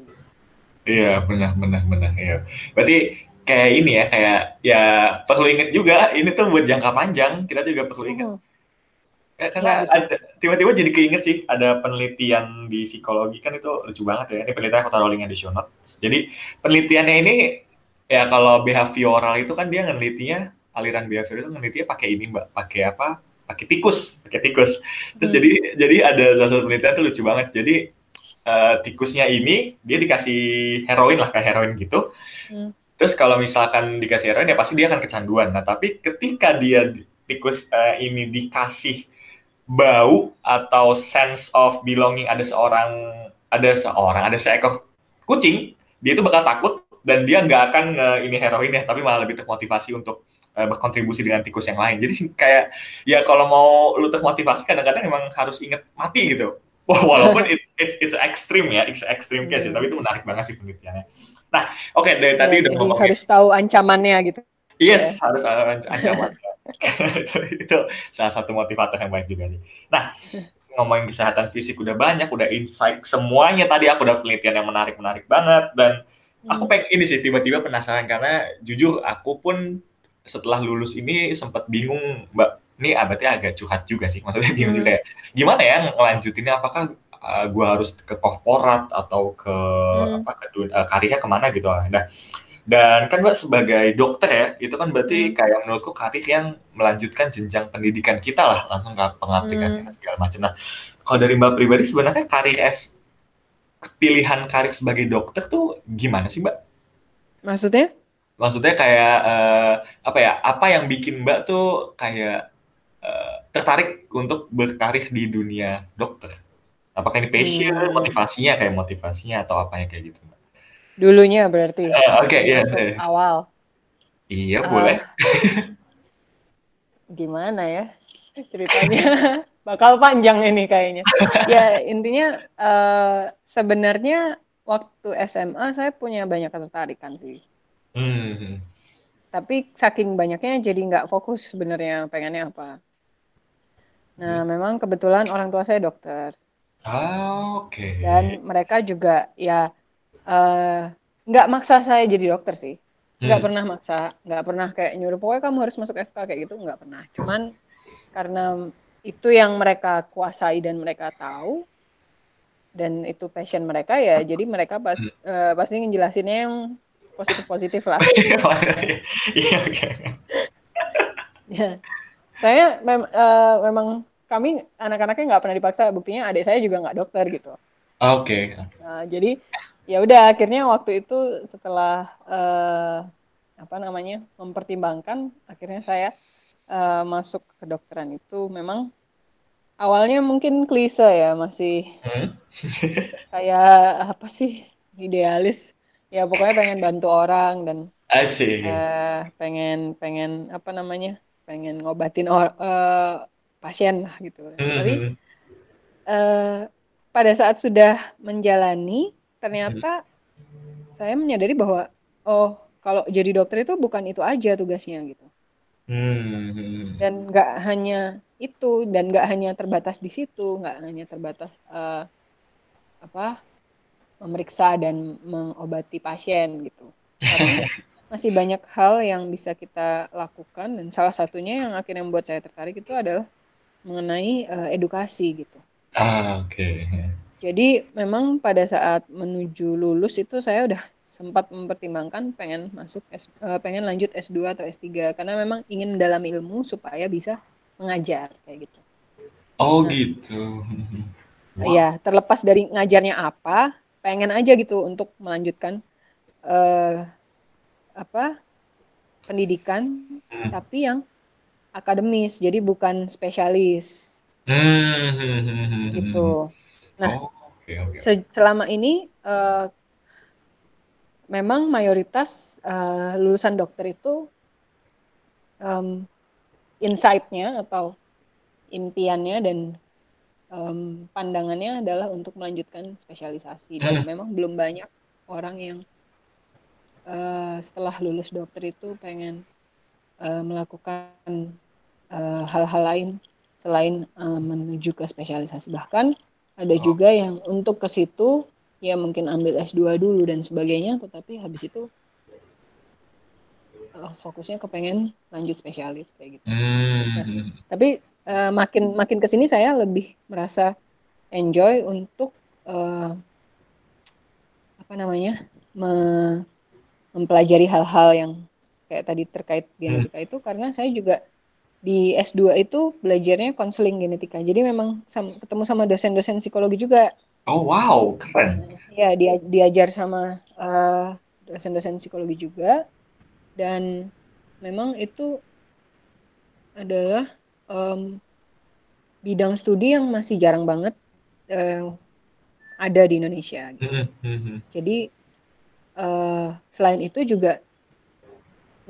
Iya, benar benar benar, iya. Berarti kayak ini ya, kayak ya perlu ingat juga ini tuh buat jangka panjang, kita juga perlu ingat. Mhm. Karena ya, tiba-tiba jadi keinget sih ada penelitian di psikologi kan itu lucu banget ya. Ini penelitian aku taruh linknya di show notes. Jadi penelitiannya ini ya kalau behavioral itu kan dia ngelitinya aliran behavioral itu ngelitinya pakai ini mbak, pakai apa? Pakai tikus, pakai tikus. Terus hmm. jadi jadi ada satu penelitian tuh lucu banget. Jadi uh, tikusnya ini dia dikasih heroin lah kayak heroin gitu. Hmm. Terus kalau misalkan dikasih heroin ya pasti dia akan kecanduan. Nah tapi ketika dia tikus uh, ini dikasih bau atau sense of belonging ada seorang ada seorang ada seekor kucing dia itu bakal takut dan dia nggak akan uh, ini heroin ya tapi malah lebih termotivasi untuk uh, berkontribusi dengan tikus yang lain jadi kayak ya kalau mau lu termotivasi kadang-kadang emang harus inget mati gitu Wah, walaupun it's it's it's ekstrim ya, it's extreme case ya, tapi itu menarik banget sih penelitiannya. Nah, oke okay, dari tadi ya, udah ngomong harus tahu ancamannya gitu. Yes, ya. harus ada ancaman. itu, itu salah satu motivator yang baik juga nih. Nah, ngomongin kesehatan fisik udah banyak, udah insight semuanya tadi aku udah penelitian yang menarik-menarik banget dan aku Hmm. pengen ini sih tiba-tiba penasaran karena jujur aku pun setelah lulus ini sempat bingung mbak ini berarti agak curhat juga sih maksudnya bingung Hmm. juga ya gimana ya ngelanjutinnya apakah uh, gua harus ke korporat atau ke Hmm. apa ke uh, karirnya ke mana gitu nah dan kan mbak sebagai dokter ya itu kan berarti Hmm. kayak menurutku karir yang melanjutkan jenjang pendidikan kita lah langsung ke pengaplikasian Hmm. segala macam nah kalau dari mbak pribadi sebenarnya karir S pilihan karir sebagai dokter tuh gimana sih mbak Maksudnya? maksudnya kayak eh, apa ya apa yang bikin mbak tuh kayak eh, tertarik untuk berkarir di dunia dokter apakah ini passion Hmm. motivasinya kayak motivasinya atau apa ya kayak gitu Dulunya berarti. Eh, oke iya masuk iya. awal. iya Ah, boleh gimana ya ceritanya? Bakal panjang ini kayaknya. Ya, intinya eh, sebenarnya waktu SMA saya punya banyak ketertarikan sih. Hmm. Tapi saking banyaknya jadi nggak fokus sebenarnya pengennya apa. Nah, memang kebetulan orang tua saya dokter. Ah, oke Dan mereka juga ya eh, nggak maksa saya jadi dokter sih. Nggak Hmm. pernah maksa, nggak pernah kayak nyuruh pokoknya kamu harus masuk FK kayak gitu nggak pernah. Cuman karena itu yang mereka kuasai dan mereka tahu dan itu passion mereka ya, jadi mereka pas, Hmm. eh, pasti ngejelasinnya yang positif-positif lah. iya oke Ya. Saya mem- eh, memang kami anak-anaknya nggak pernah dipaksa, buktinya adik saya juga nggak dokter gitu. oke Nah, jadi ya udah akhirnya waktu itu setelah eh, apa namanya mempertimbangkan, akhirnya saya eh, masuk ke kedokteran itu memang awalnya mungkin klise ya masih Hmm. kayak apa sih idealis ya pokoknya pengen bantu orang dan asik eh, pengen pengen apa namanya pengen ngobatin or- eh, pasien lah gitu. Tapi Hmm. eh, pada saat sudah menjalani ternyata saya menyadari bahwa oh kalau jadi dokter itu bukan itu aja tugasnya gitu. Hmm. dan nggak hanya itu dan nggak hanya terbatas di situ nggak hanya terbatas eh, apa memeriksa dan mengobati pasien gitu. Tapi masih banyak hal yang bisa kita lakukan dan salah satunya yang akhirnya membuat saya tertarik itu adalah mengenai eh, edukasi gitu. Ah oke Jadi memang pada saat menuju lulus itu saya udah sempat mempertimbangkan pengen masuk S, eh, pengen lanjut S2 atau S3 karena memang ingin mendalami ilmu supaya bisa mengajar kayak gitu. oh Nah, gitu Wah. ya terlepas dari ngajarnya apa, pengen aja gitu untuk melanjutkan eh, apa pendidikan Hmm. tapi yang akademis, jadi bukan spesialis Hmm. gitu. Nah, Oh, oke oke. se- selama ini eh, memang mayoritas eh, lulusan dokter itu em, insight-nya atau impiannya dan em, pandangannya adalah untuk melanjutkan spesialisasi dan Hmm. memang belum banyak orang yang eh, setelah lulus dokter itu pengen eh, melakukan hal-hal lain selain eh, menuju ke spesialisasi bahkan ada Oh. juga yang untuk ke situ ya mungkin ambil S2 dulu dan sebagainya tetapi habis itu eh, fokusnya kepengen lanjut spesialis kayak gitu. Nah, Hmm. tapi eh, makin makin ke sini saya lebih merasa enjoy untuk eh, apa namanya? me- mempelajari hal-hal yang kayak tadi terkait Hmm. genetika itu karena saya juga di S2 itu belajarnya konseling genetika. Jadi memang sam- ketemu sama dosen-dosen psikologi juga. Oh wow, keren. Ya, dia diajar sama eh, dosen-dosen psikologi juga dan memang itu adalah em, bidang studi yang masih jarang banget eh, ada di Indonesia. gitu. Jadi eh, selain itu juga,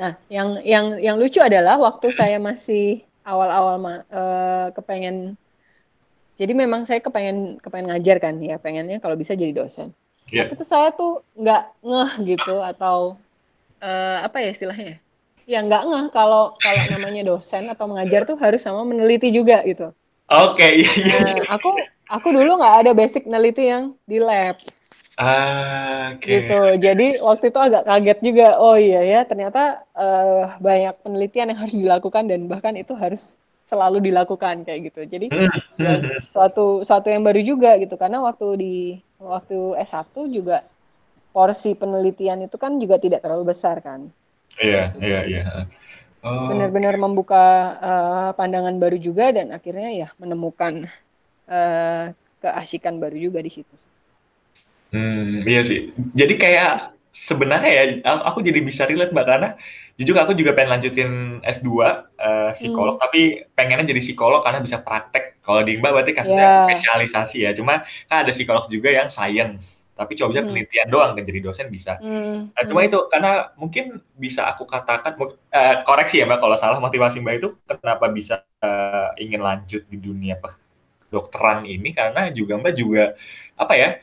nah yang yang yang lucu adalah waktu saya masih awal-awal ma- eh, kepengen, jadi memang saya kepengen kepengen ngajar kan, ya pengennya kalau bisa jadi dosen. Iya. Tapi tuh saya tuh nggak ngeh gitu atau eh, apa ya istilahnya? ya? ya nggak nggak kalau kalau namanya dosen atau mengajar tuh harus sama meneliti juga gitu. Oke, okay, iya, iya. Nah, aku aku dulu nggak ada basic neliti yang di lab. Ah. Okay. Gitu. Jadi waktu itu agak kaget juga. Oh iya ya, ternyata uh, banyak penelitian yang harus dilakukan dan bahkan itu harus selalu dilakukan kayak gitu. Jadi hmm, ya, hmm, hmm. suatu suatu yang baru juga gitu karena waktu di waktu S1 juga porsi penelitian itu kan juga tidak terlalu besar kan. Iya, iya, iya. Oh, Benar-benar okay. membuka uh, pandangan baru juga dan akhirnya ya menemukan uh, keasikan baru juga di situ. Hmm, iya sih. Jadi kayak sebenarnya ya aku, aku jadi bisa relate Mbak karena jujur aku juga pengen lanjutin S2 uh, eh, psikolog hmm. tapi pengennya jadi psikolog karena bisa praktek. Kalau di Mbak berarti kasusnya yeah. spesialisasi ya. Cuma kan ada psikolog juga yang science tapi coba bisa hmm. penelitian doang dan jadi dosen bisa. Hmm. Nah, cuma hmm. itu karena mungkin bisa aku katakan uh, koreksi ya mbak kalau salah motivasi mbak itu kenapa bisa uh, ingin lanjut di dunia dokteran ini karena juga mbak juga apa ya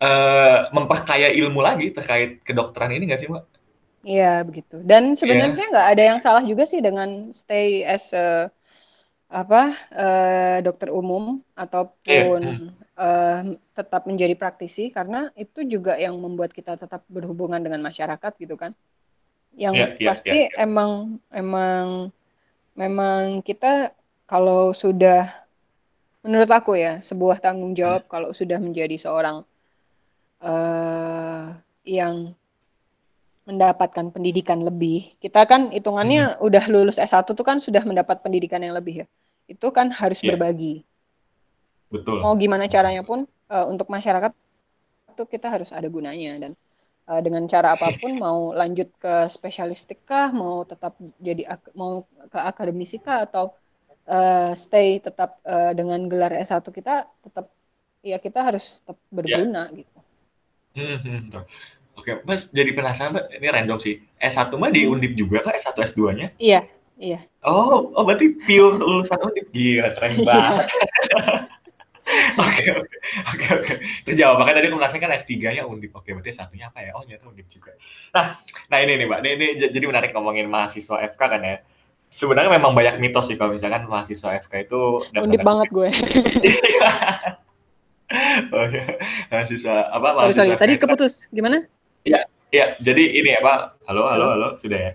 uh, memperkaya ilmu lagi terkait kedokteran ini nggak sih mbak? Iya begitu. Dan sebenarnya iya. nggak yeah. ada yang salah juga sih dengan stay as a apa uh, dokter umum ataupun yeah uh, tetap menjadi praktisi karena itu juga yang membuat kita tetap berhubungan dengan masyarakat gitu kan yang yeah, yeah, pasti yeah, yeah. emang emang memang kita kalau sudah menurut aku ya sebuah tanggung jawab hmm. kalau sudah menjadi seorang uh, yang mendapatkan pendidikan lebih kita kan hitungannya hmm. udah lulus S1 tuh kan sudah mendapat pendidikan yang lebih ya itu kan harus yeah. berbagi Betul. Mau gimana caranya pun uh, untuk masyarakat itu kita harus ada gunanya dan uh, dengan cara apa pun mau lanjut ke spesialistik kah, mau tetap jadi mau ke akademisi kah atau uh, stay tetap uh, dengan gelar S1 kita tetap ya kita harus tetap berguna ya. gitu. Hmm, hmm, Oke, Mas jadi penasaran, Mbak. Ini random sih. S1 mah di hmm. Undip juga kah S1 S2-nya? Iya, iya. Oh, oh berarti pure lulusan Undip. Gila, keren iya. banget. Oke oke oke oke. Terjawab makanya tadi aku merasa kan S3-nya Undip. Oke, berarti satunya apa ya? Oh, ternyata Undip juga. Nah, nah ini nih, Mbak. Ini, ini jadi menarik ngomongin mahasiswa FK kan ya. Sebenarnya memang banyak mitos sih kalau misalkan mahasiswa FK itu Undip banget gue. oh ya, mahasiswa apa sorry, sorry. Tadi keputus. Gimana? Iya, iya. Jadi ini ya, Pak. Halo, halo, halo. Sudah ya?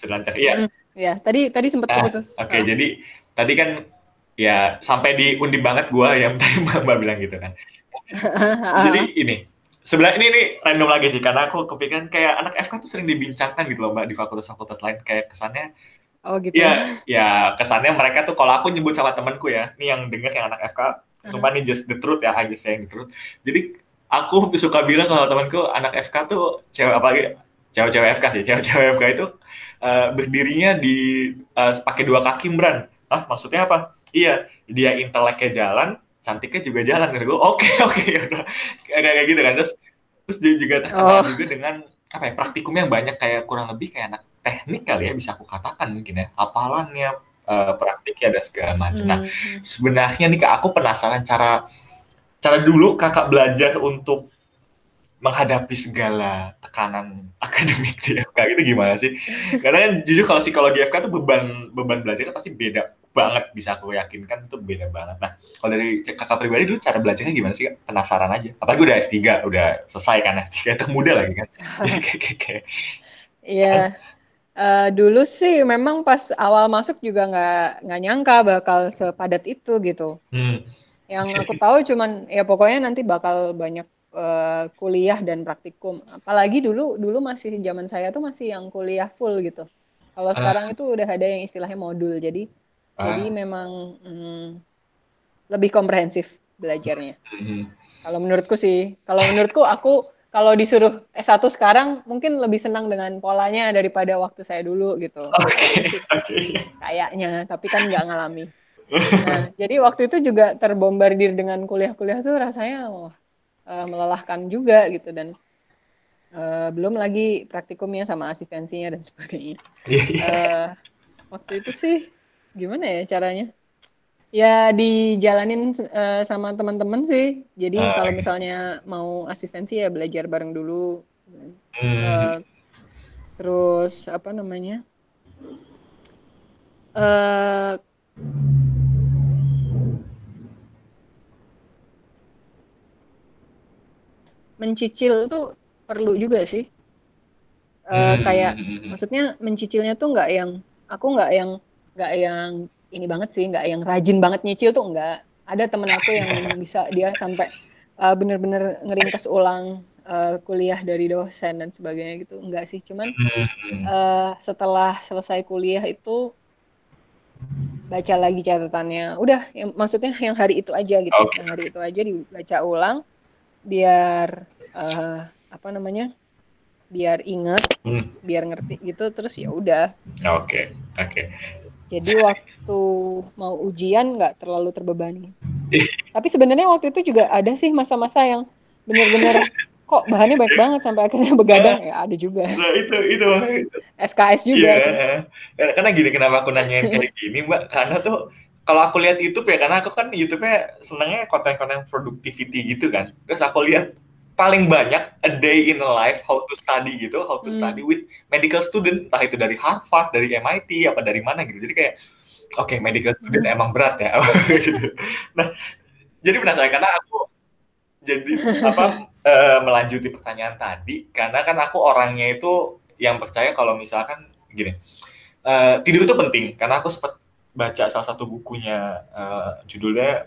Sudah lancar. Iya. Mm, ya, tadi tadi sempat nah, keputus. Oke, okay, nah. jadi tadi kan ya sampai di undi banget gue yang tadi mbak bilang gitu kan jadi ini sebelah ini nih random lagi sih karena aku kepikiran kayak anak FK tuh sering dibincangkan gitu loh mbak di fakultas-fakultas lain kayak kesannya oh gitu ya ya kesannya mereka tuh kalau aku nyebut sama temanku ya nih yang denger yang anak FK sumpah nih just the truth ya I just saying the truth. Jadi aku suka bilang kalau temanku anak FK tuh cewek apa lagi? Cewek-cewek FK sih cewek-cewek FK itu uh, berdirinya di uh, pakai dua kaki mbran ah maksudnya apa? Iya dia inteleknya jalan cantiknya juga jalan. Gitu gue oke oke ya kayak kayak gitu kan. Terus terus dia juga terkenal oh. juga dengan apa ya praktikum yang banyak. Kayak kurang lebih kayak anak teknik kali ya bisa aku katakan mungkin ya. Hafalannya uh, praktiknya dan segala macam. Nah, hmm. Nah sebenarnya nih kak aku penasaran cara cara dulu kakak belajar untuk menghadapi segala tekanan akademik di FK itu gimana sih? Karena kan jujur kalau psikologi FK itu beban beban belajarnya pasti beda banget bisa aku yakinkan itu beda banget. Nah, kalau dari kakak pribadi dulu cara belajarnya gimana sih? Penasaran aja. Apalagi udah S3, udah selesai kan S3 termuda lagi kan. Iya. Uh, dulu sih memang pas awal masuk juga nggak nggak nyangka bakal sepadat itu gitu. Hmm. Yang aku tahu cuman ya pokoknya nanti bakal banyak uh, kuliah dan praktikum. Apalagi dulu dulu masih zaman saya tuh masih yang kuliah full gitu. Kalau uh. sekarang itu udah ada yang istilahnya modul. Jadi uh. jadi memang mm, lebih komprehensif belajarnya. Uh. Kalau menurutku sih, kalau menurutku aku kalau disuruh S1 sekarang mungkin lebih senang dengan polanya daripada waktu saya dulu gitu. Okay. Okay. Kayaknya, tapi kan nggak ngalami. Nah, jadi waktu itu juga terbombardir dengan kuliah-kuliah tuh rasanya wah, uh, melelahkan juga gitu dan uh, belum lagi praktikumnya sama asistensinya dan sebagainya. Yeah, yeah. Uh, waktu itu sih gimana ya caranya? Ya dijalanin uh, sama teman-teman sih. Jadi uh, kalau misalnya mau asistensi ya belajar bareng dulu. Hmm. Uh, terus apa namanya uh, mencicil tuh perlu juga sih uh, kayak hmm, maksudnya mencicilnya tuh nggak yang aku nggak yang nggak yang ini banget sih nggak yang rajin banget nyicil tuh nggak ada temen aku yang bisa dia sampai uh, bener-bener ngeringkas ulang uh, kuliah dari dosen dan sebagainya gitu enggak sih cuman uh, setelah selesai kuliah itu baca lagi catatannya udah yang maksudnya yang hari itu aja gitu okay. yang hari itu aja dibaca ulang biar uh, apa namanya biar ingat hmm. biar ngerti gitu terus ya udah oke okay. oke okay. Jadi waktu mau ujian nggak terlalu terbebani. Tapi sebenarnya waktu itu juga ada sih masa-masa yang benar-benar kok bahannya baik banget sampai akhirnya begadang. Ya ada juga. Nah, itu itu SKS juga yeah. sih. karena gini kenapa aku nanyain kayak gini mbak? Karena tuh kalau aku lihat YouTube ya karena aku kan YouTube-nya senangnya konten-konten productivity gitu kan. Terus aku lihat paling banyak a day in a life how to study gitu how to hmm. study with medical student entah itu dari Harvard dari MIT apa dari mana gitu jadi kayak oke okay, medical student hmm. emang berat ya gitu nah jadi penasaran karena aku jadi apa uh, melanjuti pertanyaan tadi karena kan aku orangnya itu yang percaya kalau misalkan gini uh, tidur itu penting karena aku sempat baca salah satu bukunya uh, judulnya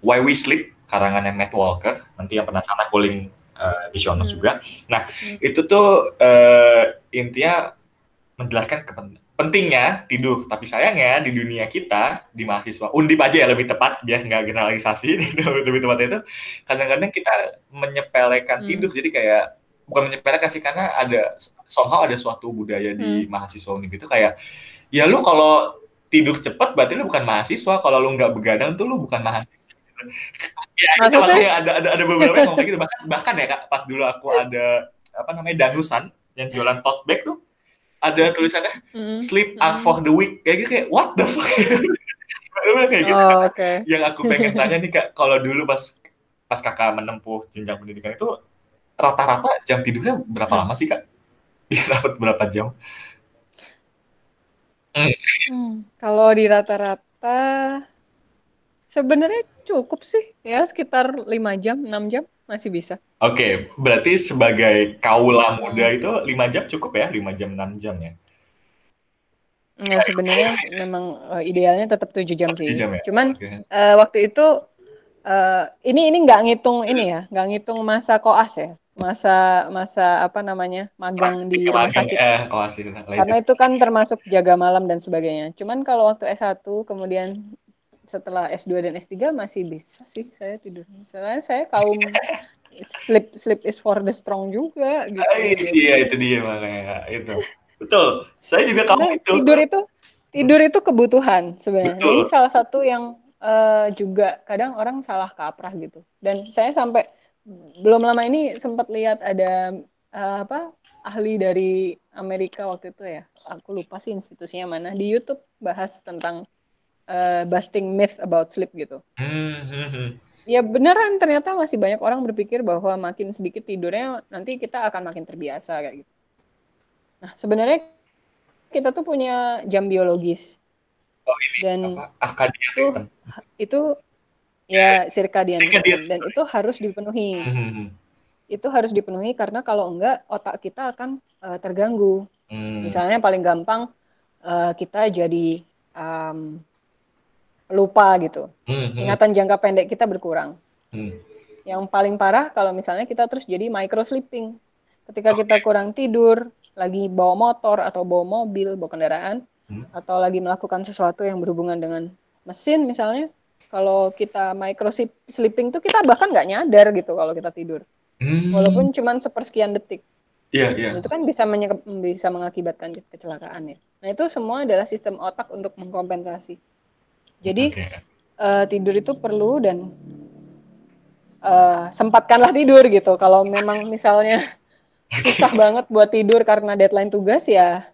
Why We Sleep karangannya Matt Walker nanti yang penasaran aku link uh, di hmm. juga nah hmm. itu tuh uh, intinya menjelaskan kepentingan pentingnya tidur tapi sayangnya di dunia kita di mahasiswa undip aja ya lebih tepat biar nggak generalisasi lebih tepatnya itu kadang-kadang kita menyepelekan hmm. tidur jadi kayak bukan menyepelekan sih karena ada somehow ada suatu budaya di hmm. mahasiswa undip itu kayak ya lu kalau tidur cepat berarti lu bukan mahasiswa kalau lu nggak begadang tuh lu bukan mahasiswa ya itu makanya ada ada ada beberapa yang ngomong gitu bahkan bahkan ya kak pas dulu aku ada apa namanya danusan yang jualan tote bag tuh ada tulisannya mm. sleep mm. for the week kayak gitu kayak what the fuck kayak gitu oh, okay. yang aku pengen tanya nih kak kalau dulu pas pas kakak menempuh jenjang pendidikan itu rata-rata jam tidurnya berapa lama sih kak bisa dapat berapa jam hmm. Hmm, kalau di rata-rata sebenarnya cukup sih ya sekitar lima jam enam jam masih bisa. Oke, okay, berarti sebagai kaula muda itu lima jam cukup ya, lima jam enam jam ya? Nah, sebenarnya memang uh, idealnya tetap tujuh jam sih. Jam ya? Cuman okay. uh, eh, waktu itu uh, ini ini nggak ngitung ini ya, nggak ngitung masa koas ya, masa masa apa namanya magang di rumah sakit. Eh, koas itu. Karena itu kan termasuk jaga malam dan sebagainya. Cuman kalau waktu S1 kemudian setelah S2 dan S3 masih bisa sih saya tidur. Misalnya saya kaum sleep sleep is for the strong juga gitu. Iya itu dia makanya itu. Betul. Saya juga kaum itu. Tidur itu tidur itu kebutuhan sebenarnya. Ini salah satu yang uh, juga kadang orang salah kaprah gitu. Dan saya sampai belum lama ini sempat lihat ada uh, apa ahli dari Amerika waktu itu ya. Aku lupa sih institusinya mana di YouTube bahas tentang uh, busting myth about sleep gitu. Hmm. Ya beneran ternyata masih banyak orang berpikir bahwa makin sedikit tidurnya nanti kita akan makin terbiasa kayak gitu. Nah sebenarnya kita tuh punya jam biologis oh, ini dan apa? itu itu ya circadian, circadian dan itu harus dipenuhi. Hmm. Itu harus dipenuhi karena kalau enggak otak kita akan uh, terganggu. Hmm. Misalnya paling gampang uh, kita jadi um, lupa gitu. Hmm, hmm. Ingatan jangka pendek kita berkurang. Hmm. Yang paling parah kalau misalnya kita terus jadi micro sleeping. Ketika okay. kita kurang tidur, lagi bawa motor atau bawa mobil, bawa kendaraan, hmm. atau lagi melakukan sesuatu yang berhubungan dengan mesin misalnya, kalau kita micro sleeping tuh kita bahkan nggak nyadar gitu kalau kita tidur. Hmm. Walaupun cuma sepersekian detik. Iya, yeah, iya. Itu kan bisa bisa mengakibatkan kecelakaan ya. Nah, itu semua adalah sistem otak untuk mengkompensasi. Jadi okay. uh, eh, tidur itu perlu dan uh, sempatkanlah tidur gitu. Kalau memang misalnya susah banget buat tidur karena deadline tugas ya,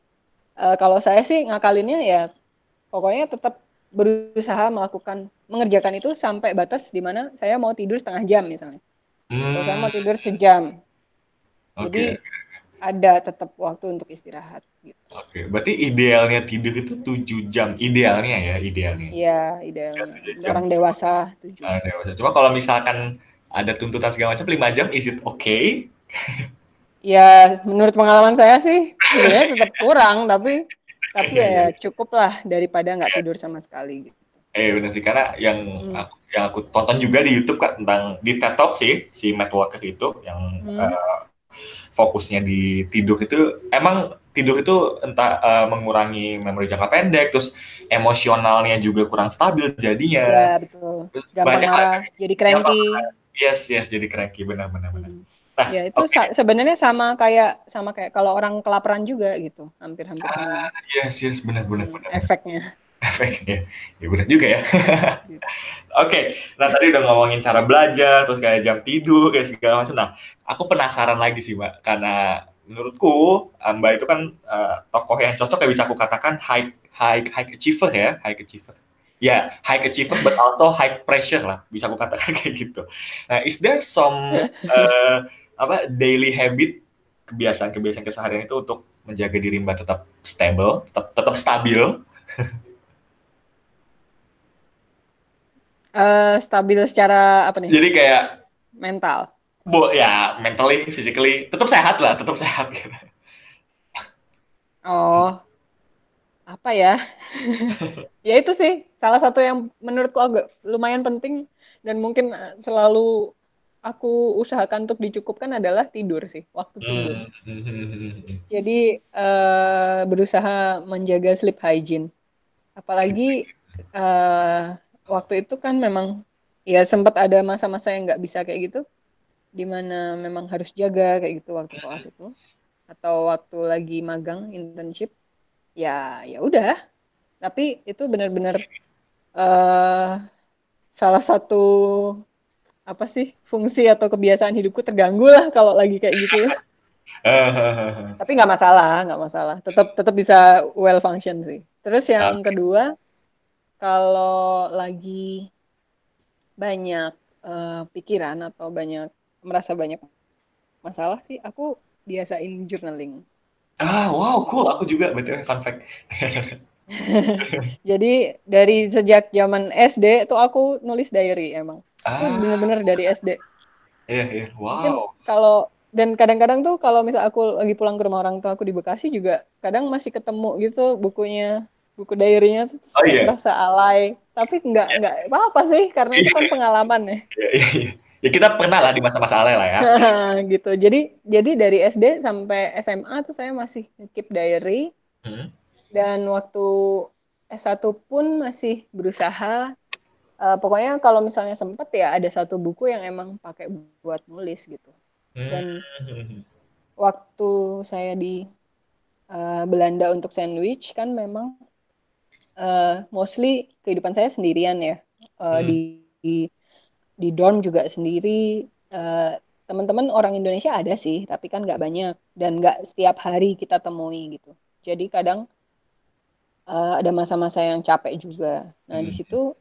uh, kalau saya sih ngakalinnya ya pokoknya tetap berusaha melakukan mengerjakan itu sampai batas di mana saya mau tidur setengah jam misalnya. Hmm. Kalau saya mau tidur sejam. Okay. Jadi ada tetap waktu untuk istirahat gitu. Oke, berarti idealnya tidur itu 7 jam. Idealnya ya, idealnya. Iya, idealnya. Orang dewasa 7 Orang dewasa. Cuma kalau misalkan ada tuntutan segala macam 5 jam, is it okay? ya, menurut pengalaman saya sih sebenarnya tetap kurang, tapi tapi ya, ya cukup lah daripada nggak tidur sama sekali gitu. Eh benar sih karena yang hmm. aku, yang aku tonton juga di YouTube kan tentang di TED Talk sih si Matt Walker itu yang hmm. uh, fokusnya di tidur itu emang tidur itu entah uh, mengurangi memori jangka pendek terus emosionalnya juga kurang stabil jadinya. Ya betul. Gampang banyak marah jadi cranky. yes yes jadi cranky benar benar benar. Hmm. nah, ya itu okay. sebenarnya sama kayak sama kayak kalau orang kelaparan juga gitu hampir hampir ah, sama yes yes benar benar hmm, benar. efeknya efeknya ya. Benar juga ya. Oke okay. nah tadi udah ngomongin cara belajar terus kayak jam tidur kayak segala macam. Nah aku penasaran lagi sih mbak karena menurutku mbak itu kan uh, tokoh yang cocok ya bisa aku katakan high high high achiever ya. High achiever. Ya yeah, high achiever but also high pressure lah bisa aku katakan kayak gitu. Nah is there some uh, apa daily habit kebiasaan-kebiasaan keseharian itu untuk menjaga diri mbak tetap stable tetap tetap stabil uh, stabil secara apa nih? Jadi kayak mental. Bu ya mentally physically tetap sehat lah tetap sehat. Gitu oh. Apa ya? Ya itu sih salah satu yang menurutku agak lumayan penting dan mungkin eh, selalu aku usahakan untuk dicukupkan adalah tidur sih waktu tidur. hmm. jadi uh, berusaha menjaga sleep hygiene. Apalagi uh, waktu itu kan memang ya sempat ada masa-masa yang nggak bisa kayak gitu di mana memang harus jaga kayak gitu waktu koas itu. Atau waktu lagi magang internship ya ya udah. Tapi itu benar-benar uh, salah satu apa sih fungsi atau kebiasaan hidupku terganggu lah kalau lagi kayak gitu ya. Tapi nggak masalah nggak masalah. Tetap tetap bisa well function sih. Terus yang kedua kalau lagi banyak uh, pikiran atau banyak merasa banyak masalah sih aku biasain journaling. Ah, wow, cool. Aku juga betul fun fact. Jadi dari sejak zaman SD tuh aku nulis diary emang. Ah. Itu bener-bener dari SD. Iya, yeah, iya. Yeah. Wow. kalau dan kadang-kadang tuh kalau misal aku lagi pulang ke rumah orang tua aku di Bekasi juga kadang masih ketemu gitu bukunya buku diary-nya tuh oh, yeah. rasa alay tapi nggak yeah. nggak apa-apa sih karena itu kan pengalaman ya. Iya, iya, iya ya kita pernah lah di masa-masa ale lah ya. gitu. Jadi jadi dari SD sampai SMA tuh saya masih keep diary. Hmm. Dan waktu S1 pun masih berusaha uh, pokoknya kalau misalnya sempet ya ada satu buku yang emang pakai buat nulis gitu. Dan hmm. waktu saya di uh, Belanda untuk sandwich kan memang uh, mostly kehidupan saya sendirian ya. Uh, hmm. di, di di dorm juga sendiri. Uh, teman-teman orang Indonesia ada sih tapi kan nggak banyak. Dan nggak setiap hari kita temui gitu. Jadi kadang uh, ada masa-masa yang capek juga. Nah hmm. di situ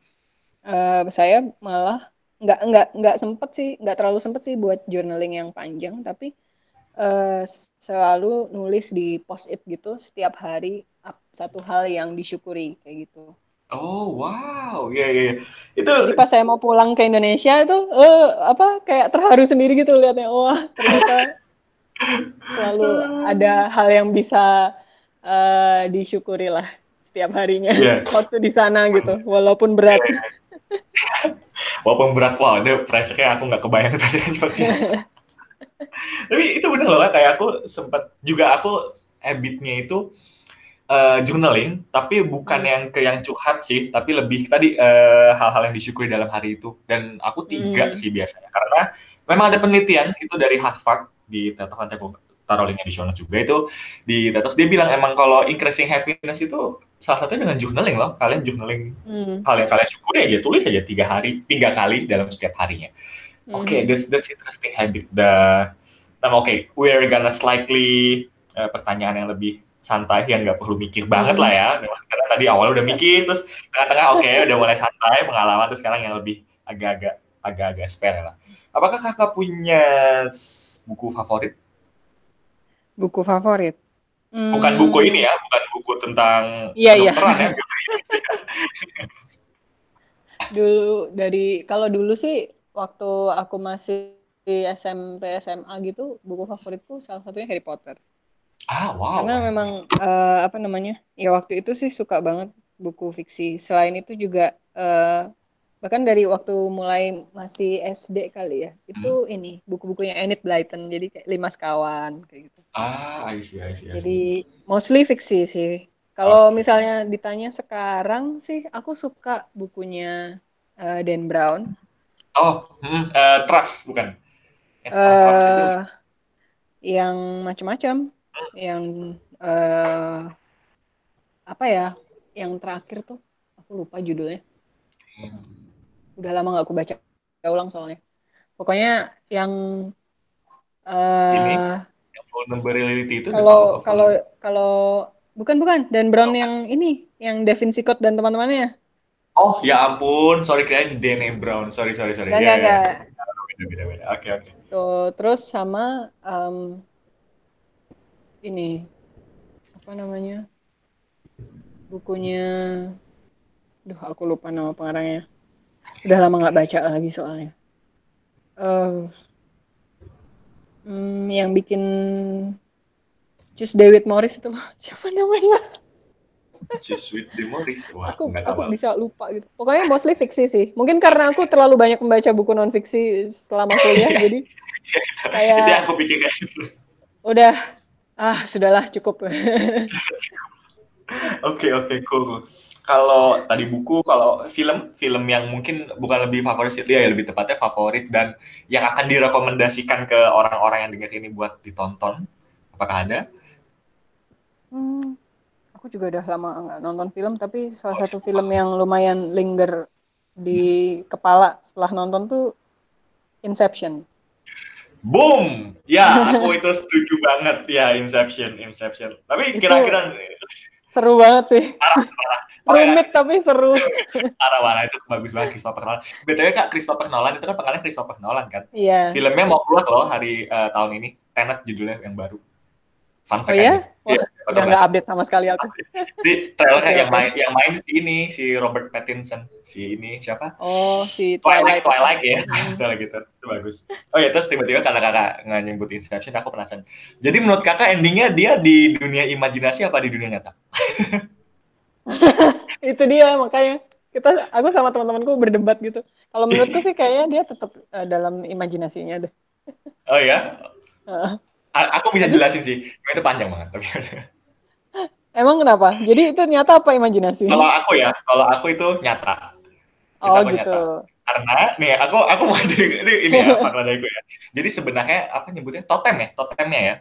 uh, saya malah nggak nggak nggak sempet sih nggak terlalu sempet sih buat journaling yang panjang. Tapi uh, selalu nulis di post it gitu setiap hari satu hal yang disyukuri kayak gitu Oh, wow. Iya, iya, iya. Itu Jadi pas saya mau pulang ke Indonesia itu uh, apa kayak terharu sendiri gitu lihatnya. Wah, ternyata selalu ada hal yang bisa uh, disyukuri lah setiap harinya yeah. waktu di sana gitu, walaupun berat. Iya, iya. walaupun berat, wah, wow, pressure aku nggak kebayang pressure seperti itu. Tapi itu benar loh, kayak aku sempat juga aku habitnya itu uh, journaling, tapi bukan hmm. yang ke yang curhat sih, tapi lebih tadi eh, hal-hal yang disyukuri dalam hari itu. Dan aku tiga hmm. sih biasanya, karena memang ada penelitian itu dari Harvard di aku taruh linknya di show notes juga itu di TED dia bilang emang kalau increasing happiness itu salah satunya dengan journaling loh. Kalian journaling hmm. hal yang kalian syukuri aja tulis aja tiga hari, tiga kali dalam setiap harinya. Oke, okay, hmm. that's that's interesting habit. The, nah, oke, okay, we're gonna slightly uh, pertanyaan yang lebih santai yang nggak perlu mikir banget lah ya. Karena tadi awal udah mikir terus tengah-tengah oke okay, udah mulai santai pengalaman terus sekarang yang lebih agak-agak agak-agak spare lah. Apakah kakak punya buku favorit? Buku favorit. Bukan buku ini ya, bukan buku tentang Iya, iya. ya. Dulu dari kalau dulu sih waktu aku masih di SMP SMA gitu, buku favoritku salah satunya Harry Potter. Ah, wow. Karena memang eh, apa namanya? Ya waktu itu sih suka banget buku fiksi. Selain itu juga eh, bahkan dari waktu mulai masih SD kali ya, itu ini buku-bukunya Enid Blyton. Jadi kayak Lima Sekawan kayak gitu. Ah, I see, I see, I see. Jadi mostly fiksi sih. Kalau misalnya ditanya sekarang sih, aku suka bukunya eh, Dan Brown. Oh, hmm, eh, Trust bukan? Eh yang macam-macam, yang eh apa ya? Yang terakhir tuh, aku lupa judulnya. Udah lama nggak aku baca ulang soalnya. Pokoknya yang Ini eh yang vulnerability itu kalau kalau kalau bukan bukan Dan Brown yang ini, yang Da Vinci Code dan teman-temannya. Oh, ya ampun, sorry kirain Dene Brown. Sorry, sorry, sorry. Nggak, Ya, nggak, ya, nggak. ya. Beda, beda, beda. Oke, oke. Tuh, terus sama em, ini apa namanya bukunya, duh aku lupa nama pengarangnya. Udah lama nggak baca lagi soalnya. Eh, hmm, yang bikin Just David Morris itu loh, siapa namanya? Si Sweet Demoris. Wah, Aku aku tahu. bisa lupa gitu. Pokoknya mostly fiksi sih. Mungkin karena aku terlalu banyak membaca buku non fiksi selama kuliah, jadi kayak Jadi aku pikir kayak gitu. udah ah sudahlah cukup. Oke, oke, cool, cool. Kalau tadi buku, kalau film, film yang mungkin bukan lebih favorit sih, ya lebih tepatnya favorit dan yang akan direkomendasikan ke orang-orang yang dengar ini buat ditonton, apakah ada? Hmm, aku juga udah lama nggak nonton film, tapi salah satu film yang lumayan linger di kepala setelah nonton tuh Inception. Boom! Ya, aku itu setuju banget ya Inception, Inception. Tapi kira-kira Seru banget sih. Oh, ya. Rumit tapi seru. arah mana itu bagus banget Christopher Nolan. BTW Kak, Christopher Nolan itu kan pengarang Christopher Nolan kan. Iya. Filmnya mau keluar loh hari eh, tahun ini. Tenet judulnya yang baru. Fun Oh fact iya? aja. Wah, Iya, udah nggak update sama sekali aku. Di trailernya Oke, yang main yang main si ini si Robert Pattinson, si ini siapa? Oh, si Twilight, Twilight. Twilight ya, Hmm. Twilight gitu, itu bagus. Oh ya terus tiba-tiba karena kakak nggak nyebut Inception, aku penasaran. Jadi menurut kakak endingnya dia di dunia imajinasi apa di dunia nyata? Itu dia makanya kita aku sama teman-temanku berdebat gitu. Kalau menurutku sih kayaknya dia tetap eh, dalam imajinasinya deh. Oh ya. A- aku bisa jelasin sih, itu panjang banget. Tapi Emang kenapa? Jadi itu nyata apa imajinasi? kalau aku ya, kalau aku itu nyata. Itu Oh aku gitu. nyata. Karena nih aku aku mau di, ini, ini ya dariku ya. Jadi sebenarnya apa nyebutnya totem ya, totemnya ya.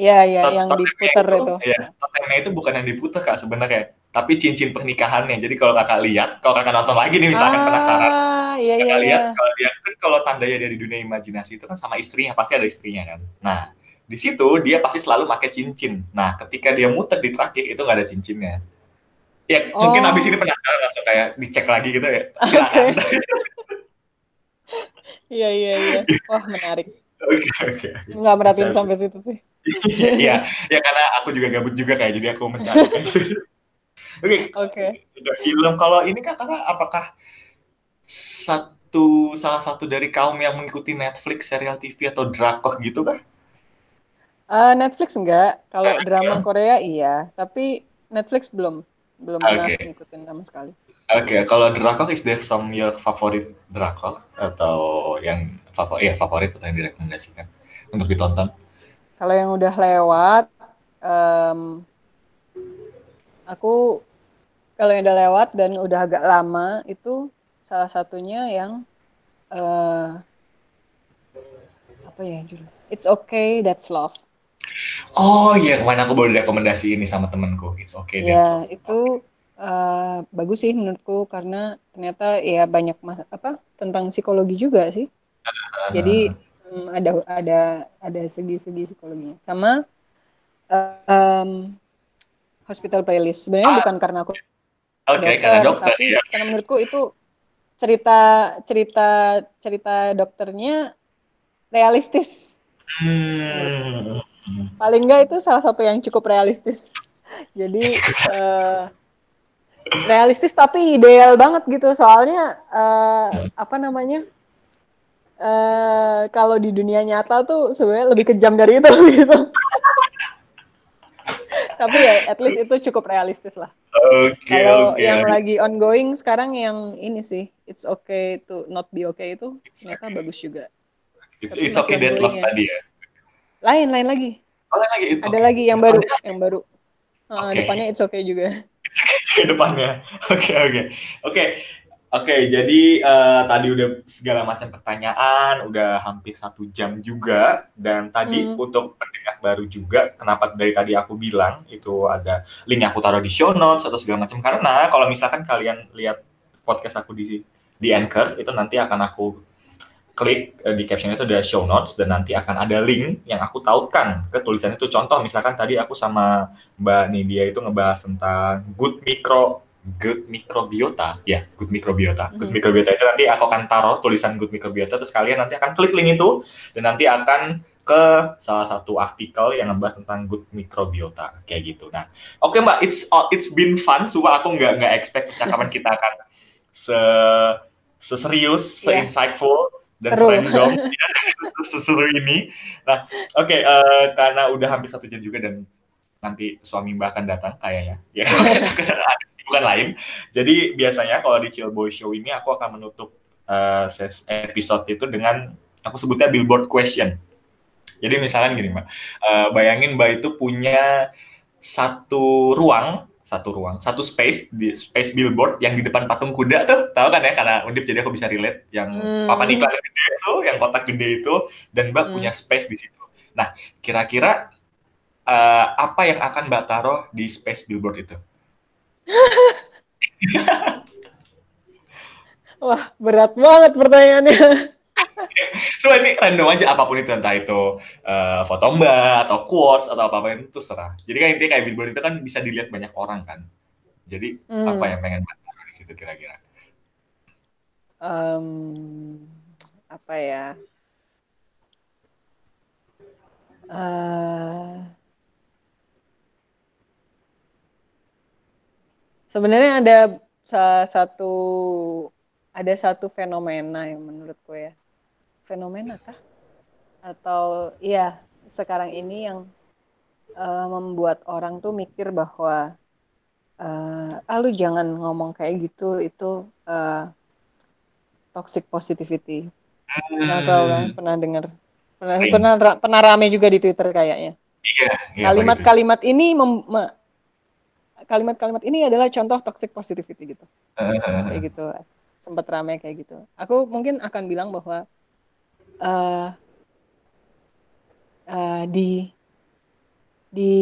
Iya iya Tot- yang diputer itu. Iya, totemnya itu bukan yang diputer kak sebenarnya, tapi cincin pernikahannya. Jadi kalau kakak lihat, kalau kakak nonton lagi nih misalkan penasaran, Ah, iya iya kakak iya. lihat kalau dia kan kalau tandanya dia di dunia imajinasi itu kan sama istrinya pasti ada istrinya kan. Nah di situ dia pasti selalu pakai cincin. Nah ketika dia muter di traktir itu nggak ada cincinnya. Ya mungkin Oh. abis ini penasaran langsung kayak dicek lagi gitu ya. Silakan. Iya iya iya. Wah menarik. Oke oke. Nggak merhatiin Bisa. sampai situ sih. Iya ya karena aku juga gabut juga kayak jadi aku mencari. Oke Oke. Udah film kalau ini kak kakak apakah satu salah satu dari kaum yang mengikuti Netflix serial TV atau drakor gitu kah? Eh, Netflix enggak. Kalau drama Korea iya, tapi Netflix belum belum pernah Oke. ngikutin sama sekali. Oke, kalau drakor is there some your favorite drakor atau yang favorit ya favorit atau yang direkomendasikan untuk ditonton? Kalau yang udah lewat, em, aku kalau yang udah lewat dan udah agak lama itu salah satunya yang eh apa ya judul? It's okay, that's love. Oh iya, kemarin aku baru rekomendasi ini sama temenku. It's okay. deh. Ya itu eh, bagus sih menurutku karena ternyata ya banyak mas- apa tentang psikologi juga sih. Jadi mm, ada ada ada segi-segi psikologinya. Sama eh, em, hospital playlist. Sebenarnya Ah. bukan karena aku Oke, dokter, karena dokter tapi ya. karena menurutku itu cerita cerita cerita dokternya realistis. Hmm. Hmm. paling enggak itu salah satu yang cukup realistis. Jadi uh, realistis tapi ideal banget gitu. Soalnya uh, apa namanya uh, kalau di dunia nyata tuh sebenarnya lebih kejam dari itu gitu. Tapi ya at least itu cukup realistis lah. Okay, kalau okay. yang lagi ongoing sekarang yang ini sih it's okay to not be okay itu ternyata bagus juga. It's, it's okay that love ya. tadi ya lain lain lagi oh, lain lagi ada okay. lagi yang baru yang baru uh, okay. depannya it's okay juga ke depannya. Oke, oke. Oke. Oke, jadi uh, tadi udah segala macam pertanyaan, udah hampir satu jam juga, dan tadi hmm. untuk pendengar baru juga, kenapa dari tadi aku bilang itu ada link aku taruh di show notes atau segala macam karena kalau misalkan kalian lihat podcast aku di di Anchor itu nanti akan aku klik uh, di caption itu ada show notes dan nanti akan ada link yang aku tautkan ke tulisan itu. Contoh misalkan tadi aku sama Mbak Nidia itu ngebahas tentang good micro good microbiota ya good microbiota good hmm. microbiota itu nanti aku akan taruh tulisan good microbiota terus kalian nanti akan klik link itu dan nanti akan ke salah satu artikel yang ngebahas tentang good microbiota kayak gitu. Nah, oke okay, Mbak, it's it's been fun. Sumpah aku nggak nggak expect percakapan kita akan se seserius, yeah. se-insightful dan Seru. random ya, seseru ini. Nah, oke okay, uh, eh, karena udah hampir satu jam juga dan nanti suami mbak akan datang kayaknya ya ada kesibukan lain. Jadi biasanya kalau di Chill Boy Show ini aku akan menutup uh, episode itu dengan aku sebutnya billboard question. Jadi misalnya gini mbak, uh, bayangin mbak itu punya satu ruang satu ruang, satu space di space billboard yang di depan patung kuda tuh, tahu kan ya? Karena Undip jadi aku bisa relate yang hmm. papan iklan gede itu, yang kotak gede itu, dan Mbak hmm. punya space di situ. Nah, kira-kira uh, apa yang akan Mbak taruh di space billboard itu? Wah, berat banget pertanyaannya. Cuma ini random aja apa pun itu entah itu uh, foto mbak atau quotes atau apa apa itu serah. Jadi kan intinya kayak billboard itu kan bisa dilihat banyak orang kan. Jadi hmm. apa yang pengen mbak di situ kira-kira? Um, apa ya? Uh, sebenarnya ada satu ada satu fenomena yang menurutku ya fenomena kah? Atau iya sekarang ini yang uh, membuat orang tuh mikir bahwa uh, ah lu jangan ngomong kayak gitu itu uh, toxic positivity. Hmm. Pernah tahu kan? Pernah dengar? Pernah pernah pernah rame juga di Twitter kayaknya. Iya. iya Kalimat-kalimat ini mem, kalimat-kalimat ini adalah contoh toxic positivity gitu. kayak gitu. Sempat rame kayak gitu. Aku mungkin akan bilang bahwa uh, uh, di di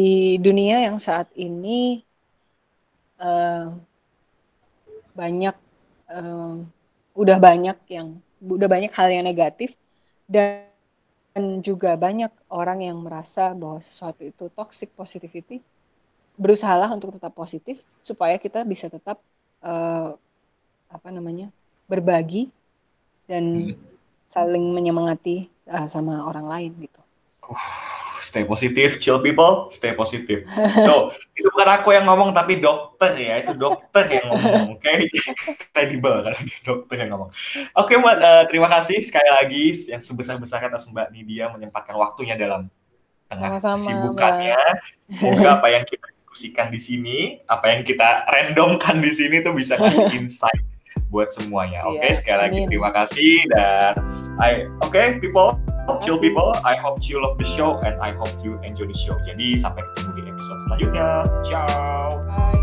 dunia yang saat ini uh, banyak uh, udah banyak yang udah banyak hal yang negatif dan juga banyak orang yang merasa bahwa sesuatu itu toxic positivity berusahalah untuk tetap positif supaya kita bisa tetap uh, apa namanya berbagi dan hmm saling menyemangati uh, sama orang lain gitu. Stay positif, chill people, stay positif. So, itu bukan aku yang ngomong tapi dokter ya, itu dokter yang ngomong, oke? Okay? Credible karena dokter yang ngomong. Oke, okay, Mbak, uh, terima kasih sekali lagi yang sebesar-besarnya atas Mbak Nidia menyempatkan waktunya dalam tengah Sama-sama, kesibukannya. Mbak. Semoga apa yang kita diskusikan di sini, apa yang kita randomkan di sini tuh bisa ngasih insight buat semuanya. Oke, okay? yeah, sekali lagi terima kasih dan I okay, people, chill people. I hope you love the show and I hope you enjoy the show. Jadi sampai ketemu di episode selanjutnya. Ciao. Bye.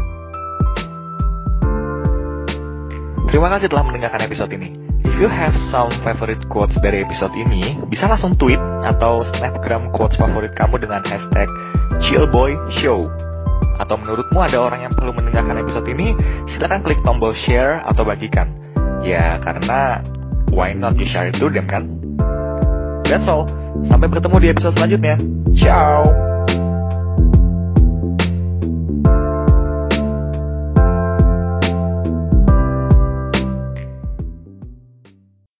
Terima kasih telah mendengarkan episode ini. If you have some favorite quotes dari episode ini, bisa langsung tweet atau snapgram quotes favorit kamu dengan hashtag chillboyshow atau menurutmu ada orang yang perlu mendengarkan episode ini, silahkan klik tombol share atau bagikan. Ya, karena why not you share it to them kan? That's all. Sampai bertemu di episode selanjutnya. Ciao!